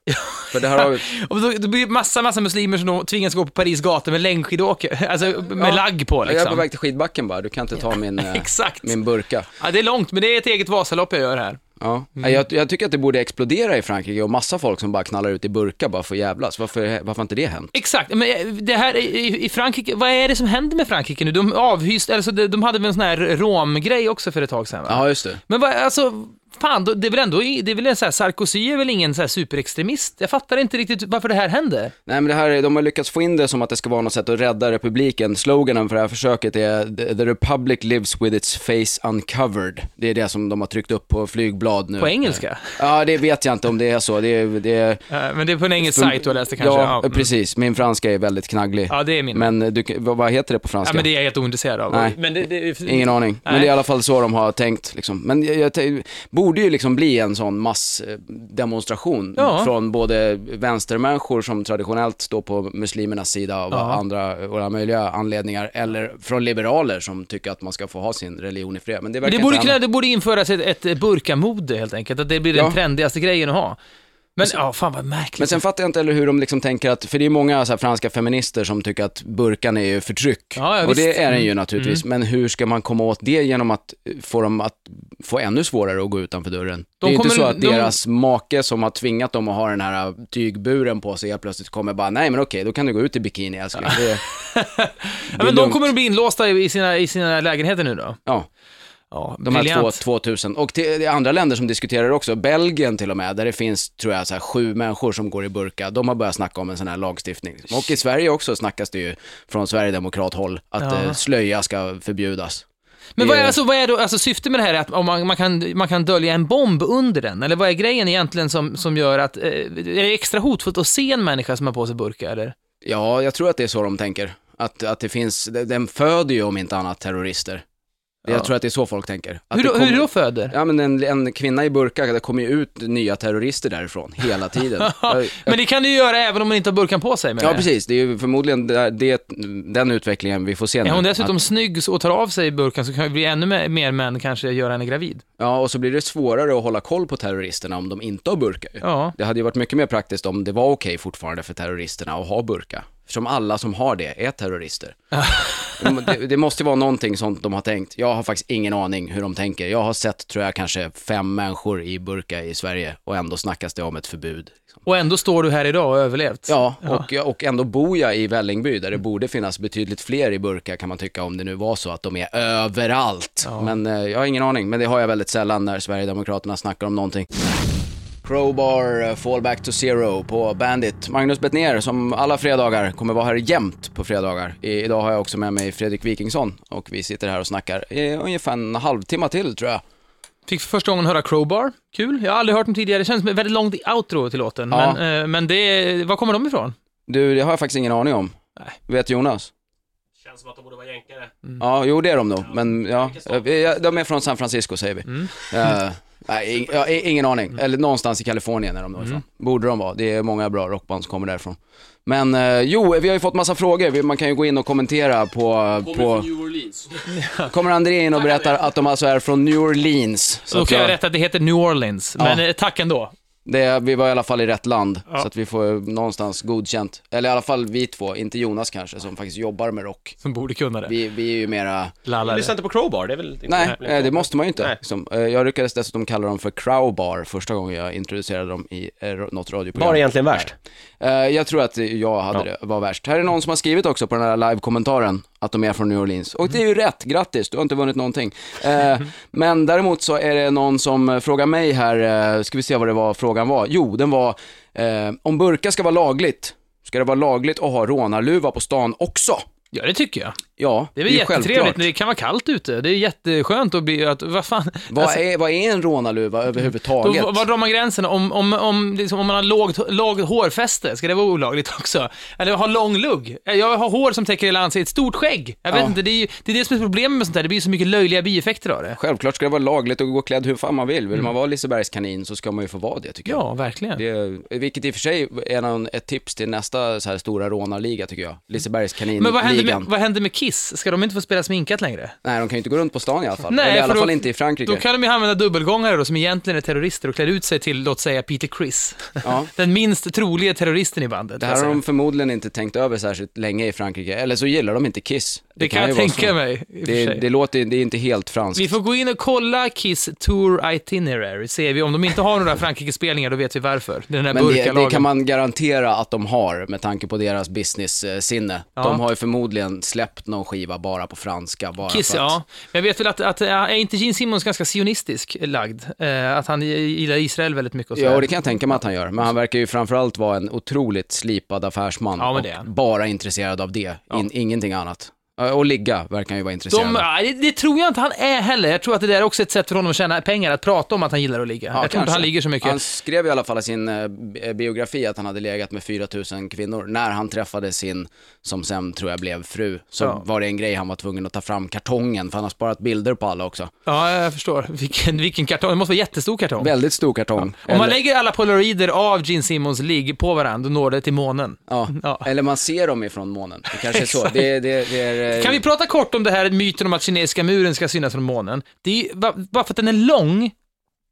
S2: För det här har...
S3: Och då, då blir det massa, massa muslimer som tvingas gå på Paris gator med längdskidåker, alltså med
S2: Ja.
S3: lagg på
S2: Jag är på
S3: liksom.
S2: väg till skidbacken bara, du kan inte ta min, eh,
S3: Exakt.
S2: min burka.
S3: Ja, det är långt, men det är ett eget Vasalopp jag gör här.
S2: Ja.
S3: Mm.
S2: Jag, jag tycker att det borde explodera i Frankrike och massa folk som bara knallar ut i burka bara för att jävlas. Varför, varför har inte det hänt?
S3: Exakt, men eh, det här i, i Frankrike, vad är det som händer med Frankrike nu? De avhyste, alltså de, de hade väl en sån här romgrej också för ett tag sedan va?
S2: Ja, just det.
S3: Men vad, alltså, fan, det är väl ändå, det är väl en så här, Sarkozy är väl ingen så här superextremist? Jag fattar inte riktigt varför det här händer.
S2: Nej men det här, är- de har lyckats få in det som att det ska vara något sätt att rädda republiken. Sloganen för det här försöket är "The- “The Republic lives with its face uncovered”. Det är det som de har tryckt upp på flygblad nu.
S3: På engelska?
S2: Ja, det vet jag inte om det är så. Det är, det
S3: Eh, Men det är på en engelsk sajt du har läst det kanske?
S2: Ja,
S3: mm.
S2: precis. Min franska är väldigt knagglig.
S3: Ja, det är min.
S2: Men du, vad, heter det på franska?
S3: Ja, men det är jag helt ointresserad av.
S2: Nej.
S3: Men det, det,
S2: Ingen aning. Men
S3: Nej.
S2: det är i alla fall så de har tänkt. Liksom. Men jag, jag, borde ju liksom bli en sån massdemonstration
S3: Ja.
S2: från både vänstermänniskor som traditionellt står på muslimernas sida av
S3: Ja.
S2: andra alla möjliga anledningar, eller från liberaler som tycker att man ska få ha sin religion i fred. Men det
S3: Men det borde, kunna, det borde införas ett, ett burkamode helt enkelt, att det blir den
S2: Ja.
S3: trendigaste grejen att ha. Men ja, fan vad märkligt.
S2: Men sen fattar jag inte heller hur de liksom tänker att, för det är många så franska feminister som tycker att burkan är ju förtryck.
S3: Ja, ja,
S2: och det är den ju
S3: Mm.
S2: naturligtvis, men hur ska man komma åt det genom att få dem att få ännu svårare att gå utanför dörren? det är ju inte
S3: kommer-
S2: så att
S3: de-
S2: deras make som har tvingat dem att ha den här tygburen på sig helt plötsligt kommer bara, nej men okej, då kan du gå ut i bikini älskling. Det,
S3: ja, men de kommer att bli inlåsta i i sina, i sina lägenheter nu då?
S2: ja.
S3: Ja,
S2: De här två,
S3: briljant.
S2: 2000. Och till, det är andra länder som diskuterar också, Belgien till och med, där det finns, tror jag, så här, sju människor som går i burka. De har börjat snacka om en sån här lagstiftning. Och i Sverige också snackas det ju från Sverigedemokrathåll att
S3: Ja.
S2: eh, slöja ska förbjudas.
S3: Men
S2: Det
S3: vad är,
S2: är-
S3: alltså, vad är då, alltså syftet med det här är att om man, man, kan, man kan dölja en bomb under den? Eller vad är grejen egentligen som, som gör att, eh, är det extra hotfullt att se en människa som har på sig burka eller?
S2: Ja, jag tror att det är så de tänker. Att, att det finns, den föder ju om inte annat terrorister.
S3: Ja.
S2: Jag tror att det är så folk tänker. Att
S3: Hur,
S2: det
S3: då,
S2: kommer-
S3: hur då föder?
S2: Ja men en, en kvinna i burka, det kommer ju ut nya terrorister därifrån hela tiden. Jag-
S3: Men det kan du göra även om man inte har burkan på sig med
S2: Ja precis, det är ju förmodligen det, det, den utvecklingen vi får se nu.
S3: Är hon dessutom snygg och tar av sig burkan så kan det bli ännu mer, mer män kanske göra henne gravid.
S2: ja, och så blir det svårare att hålla koll på terroristerna om de inte har burka. ju.
S3: Ja.
S2: Det hade ju varit mycket mer praktiskt om det var okej fortfarande för terroristerna att ha burka. Som alla som har det är terrorister. det, det måste ju vara någonting sånt de har tänkt. Jag har faktiskt ingen aning hur de tänker. Jag har sett, tror jag, kanske fem människor i burka i Sverige och ändå snackas det om ett förbud.
S3: Och ändå står du här idag och överlevt.
S2: Ja, och, och ändå bor jag i Vällingby där det borde finnas betydligt fler i burka kan man tycka om det nu var så att de är överallt.
S3: Ja.
S2: Men eh, jag har ingen aning, men det har jag väldigt sällan när Sverigedemokraterna snackar om någonting. Crowbar, eh, Fall Back to Zero på Bandit. Magnus Bettner som alla fredagar kommer vara här jämt på fredagar. I, idag har jag också med mig Fredrik Wikingsson och vi sitter här och snackar i ungefär en halvtimme till tror jag.
S3: Fick för första gången höra Crowbar. Kul. Jag har aldrig hört dem tidigare. Det känns som ett väldigt långt outro till låten.
S2: Ja.
S3: Men, eh, men det, var kommer de ifrån?
S2: Du, det har jag faktiskt ingen aning om.
S3: Nej.
S2: Vet Jonas?
S4: Känns som att de borde vara jänkare.
S2: Ja, jo det är de nog, men ja, eh, vi- de är från San Francisco säger vi.
S3: Mm.
S2: Eh, nej, ing, ja, i- ingen aning. Eller någonstans i Kalifornien är de nog ifrån. Borde de vara. Det är många bra rockband som kommer därifrån. Men eh, jo, vi har ju fått massa frågor. Man kan ju gå in och kommentera på...
S4: Kommer
S2: på
S4: från New Orleans.
S2: kommer André in och berättar att de alltså är från New Orleans.
S3: Så då kan jag rätta att det heter New Orleans.
S2: Ja.
S3: Men eh, tack ändå.
S2: Det, vi var i alla fall i rätt land,
S3: Ja.
S2: så att vi får någonstans godkänt. Eller i alla fall vi två, inte Jonas kanske, som faktiskt jobbar med rock.
S3: Som borde kunna det.
S2: Vi, vi är ju mera...
S3: Lallare.
S4: Lyssna inte på Crowbar, det är väl inte
S2: Nej,
S4: Nej,
S2: eh, det måste man ju inte.
S4: Nej.
S2: Liksom. Jag lyckades dessutom kalla dem för crowbar första gången jag introducerade dem i eh, något radioprogram.
S4: Var är egentligen värst?
S2: Jag tror att jag hade
S4: Ja.
S2: det, var värst. Här är någon som har skrivit också på den här live-kommentaren att de är från New Orleans. Och det är ju rätt, grattis, du har inte vunnit någonting. Eh, Men däremot så är det någon som frågar mig här, eh, ska vi se vad det var frågan var. Jo, den var, eh, om burka ska vara lagligt, ska det vara lagligt att ha rånarluva på stan också?
S3: Ja, det tycker jag.
S2: Ja,
S3: Det är väl jättetrevligt,
S2: självklart.
S3: men det kan vara kallt ute. Det är jätteskönt att bli, att, vad fan.
S2: Vad,
S3: Alltså,
S2: är, vad är en rånarluva
S3: då,
S2: överhuvudtaget?
S3: var drar man gränsen? Om, om, om, liksom, om man har lågt, lågt hårfäste, ska det vara olagligt också? Eller ha lång lugg? Jag har hår som täcker hela ansiktet, stort skägg. Jag vet
S2: Ja.
S3: inte, det är, det är det som är problemet med sånt här. Det blir så mycket löjliga bieffekter av det.
S2: Självklart ska det vara lagligt att gå klädd hur fan man vill. Vill man vara Lisebergskanin så ska man ju få vara det tycker jag.
S3: Ja, verkligen.
S2: Det, vilket i och för sig är någon, ett tips till nästa så här stora rånarliga tycker jag. Lisebergskanin-ligan.
S3: Men vad händer, med, vad händer med Kiss? Ska de inte få spela sminkat längre?
S2: Nej, de kan ju inte gå runt på stan i alla fall.
S3: Nej,
S2: Eller i alla
S3: då-
S2: fall inte i Frankrike.
S3: Då kan de ju använda dubbelgångare då, som egentligen är terrorister och klär ut sig till, låt säga, Peter Criss.
S2: Ja.
S3: Den minst troliga terroristen i bandet.
S2: Det här har de förmodligen inte tänkt över särskilt länge i Frankrike. Eller så gillar de inte Kiss.
S3: Det kan
S2: ju
S3: jag tänka mig.
S2: Det, det låter, det är inte helt franskt.
S3: Vi får gå in och kolla Kiss Tour Itinerary, ser vi. Om de inte har några Frankrike-spelningar, då vet vi varför. Den där
S2: Men det, det kan man garantera att de har med tanke på deras business-sinne.
S3: Ja.
S2: De har ju förmodligen släppt någon skiva bara på franska. Bara
S3: Kiss,
S2: att...
S3: ja. Men jag vet väl att, att är inte Gene Simmons ganska sionistisk lagd? Eh, att han gillar Israel väldigt mycket och så.
S2: Ja, och det kan jag tänka mig att han gör. Men han verkar ju framförallt vara en otroligt slipad affärsman.
S3: Ja,
S2: och
S3: det
S2: bara intresserad av det. In, ingenting annat. Ja, Och ligga verkar han ju vara intresserad
S3: De, det, det tror jag inte han är heller. Jag tror att det där är också ett sätt för honom att tjäna pengar, att prata om att han gillar att ligga.
S2: Ja,
S3: jag tror inte han ligger så mycket.
S2: Han skrev i alla fall i sin eh, bi- biografi att han hade legat med 4000 kvinnor. När han träffade sin, som sen tror jag blev fru, så
S3: Ja.
S2: var det en grej han var tvungen att ta fram kartongen, för han har sparat bilder på alla också.
S3: Ja, jag förstår. Vilken, vilken kartong. Det måste vara jättestor kartong.
S2: Väldigt stor kartong.
S3: Om man
S2: Eller-
S3: lägger alla polaroider av Gene Simmons ligg på varandra, då når det till månen.
S2: Ja.
S3: Ja.
S2: eller man ser dem ifrån månen. Det kanske är så. Det, det, det är, eh,
S3: Kan vi prata kort om det här myten om att kinesiska muren ska synas från månen? Det är, ju- ba- bara för att den är lång,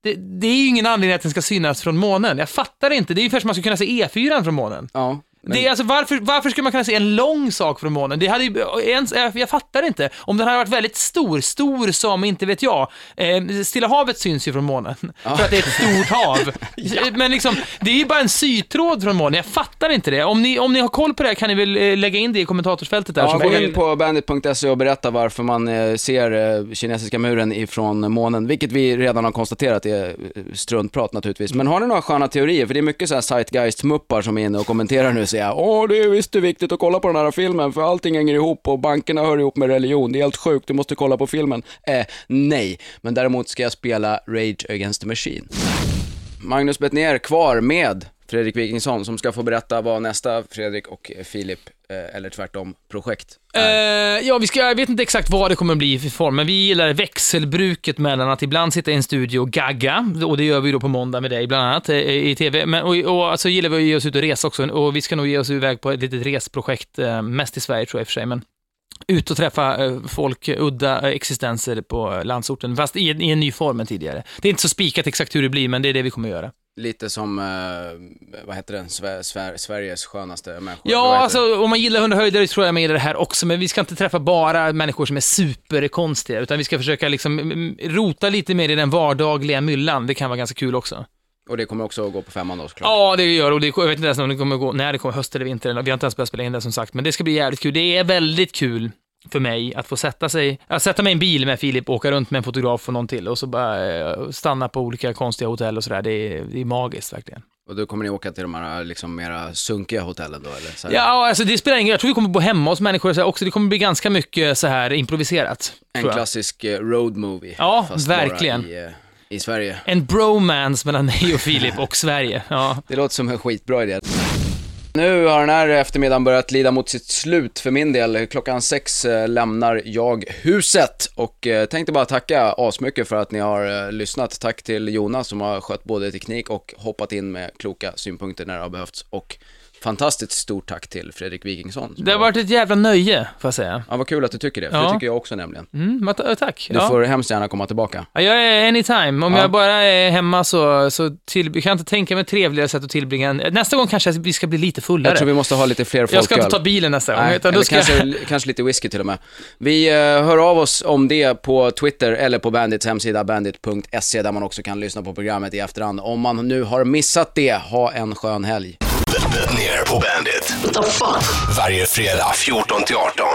S3: det, det är ju ingen anledning att den ska synas från månen. Jag fattar inte. Det är ungefär som man ska kunna se E4 från månen.
S2: Ja.
S3: Det är alltså, varför, varför skulle man kunna se en lång sak från månen? Det hade ju, ens, jag, fattar inte. Om den hade varit väldigt stor, stor som, inte vet jag, eh, Stilla havet syns ju från månen, för att det är ett stort hav. Men liksom, det är ju bara en sytråd från månen, jag fattar inte det. Om ni, om ni har koll på det kan ni väl eh, lägga in det i kommentarsfältet där.
S2: Ja, gå in på bandit.se och berätta varför man eh, ser eh, kinesiska muren ifrån månen, vilket vi redan har konstaterat är struntprat naturligtvis. Men har ni några sköna teorier? För det är mycket så här Zeitgeist-muppar som är inne och kommenterar nu skulle säga Åh, det är visst det är viktigt att kolla på den här filmen för allting hänger ihop och bankerna hör ihop med religion. Det är helt sjukt, du måste kolla på filmen. Eh, nej. Men däremot ska jag spela Rage Against the Machine. Magnus Bettner kvar med Fredrik Wikingsson som ska få berätta vad nästa Fredrik och Filip, eh, eller tvärtom, projekt
S3: Eh,
S2: är.
S3: ja, vi ska, jag vet inte exakt vad det kommer att bli för form, men vi gillar växelbruket mellan att ibland sitta i en studio och gagga, och det gör vi då på måndag med dig bland annat, eh, i tv, men, och, och alltså gillar vi att ge oss ut och resa också, och vi ska nog ge oss iväg på ett litet resprojekt, eh, mest i Sverige tror jag i och för sig, men ut och träffa eh, folk, udda eh, existenser på landsorten, fast i, en- i en ny form än tidigare. Det är inte så spikat exakt hur det blir, men det är det vi kommer att göra.
S2: Lite som, eh, vad heter den, Sve- Sver- Sveriges skönaste människor.
S3: Ja, alltså om man gillar hundhöjdare tror jag man gillar det här också, men vi ska inte träffa bara människor som är superkonstiga, utan vi ska försöka liksom rota lite mer i den vardagliga myllan. Det kan vara ganska kul också.
S2: Och det kommer också att gå på femman då såklart.
S3: Ja, det gör och det, jag vet inte ens om det kommer gå, när det kommer, höst eller vinter, vi har inte ens börjat spela in det som sagt, men det ska bli jävligt kul. Det är väldigt kul för mig att få sätta sig, att sätta mig i en bil med Filip, åka runt med en fotograf och någon till och så bara eh, stanna på olika konstiga hotell och sådär. Det är, det är magiskt verkligen.
S2: Och då kommer ni åka till de här liksom mera sunkiga hotellen då eller? Så här,
S3: Ja, alltså det spelar ingen roll. Jag tror vi kommer bo hemma hos människor så här också. Det kommer bli ganska mycket så här improviserat.
S2: En klassisk eh, road movie.
S3: Ja, verkligen.
S2: I, eh, I Sverige.
S3: En bromance mellan mig och Filip och Sverige. Ja.
S2: Det låter som en skitbra idé. Nu har den här eftermiddagen börjat lida mot sitt slut för min del. Klockan sex eh, lämnar jag huset och eh, tänkte bara tacka asmycket för att ni har eh, lyssnat. Tack till Jonas som har skött både teknik och hoppat in med kloka synpunkter när det har behövts. Och fantastiskt stort tack till Fredrik Wikingsson.
S3: Det har varit ett jävla nöje, får jag säga.
S2: Ja, vad kul att du tycker det, för
S3: Ja.
S2: det tycker jag också nämligen.
S3: Mm, ta- tack.
S2: Du
S3: Ja.
S2: får hemskt gärna komma tillbaka.
S3: Ja, jag är anytime. Om
S2: Ja.
S3: jag bara är hemma så, så till, jag kan inte tänka mig ett trevligare sätt att tillbringa en... Nästa gång kanske vi ska bli lite fullare.
S2: Jag tror vi måste ha lite fler folköl.
S3: Jag ska inte ta bilen nästa gång,
S2: Nej,
S3: utan
S2: eller
S3: då ska
S2: kanske,
S3: jag...
S2: kanske lite whisky till och med. Vi eh, hör av oss om det på Twitter eller på Bandits hemsida bandit.se där man också kan lyssna på programmet i efterhand. Om man nu har missat det, ha en skön helg.
S1: Ner på Bandit. Varje fredag 14 till 18.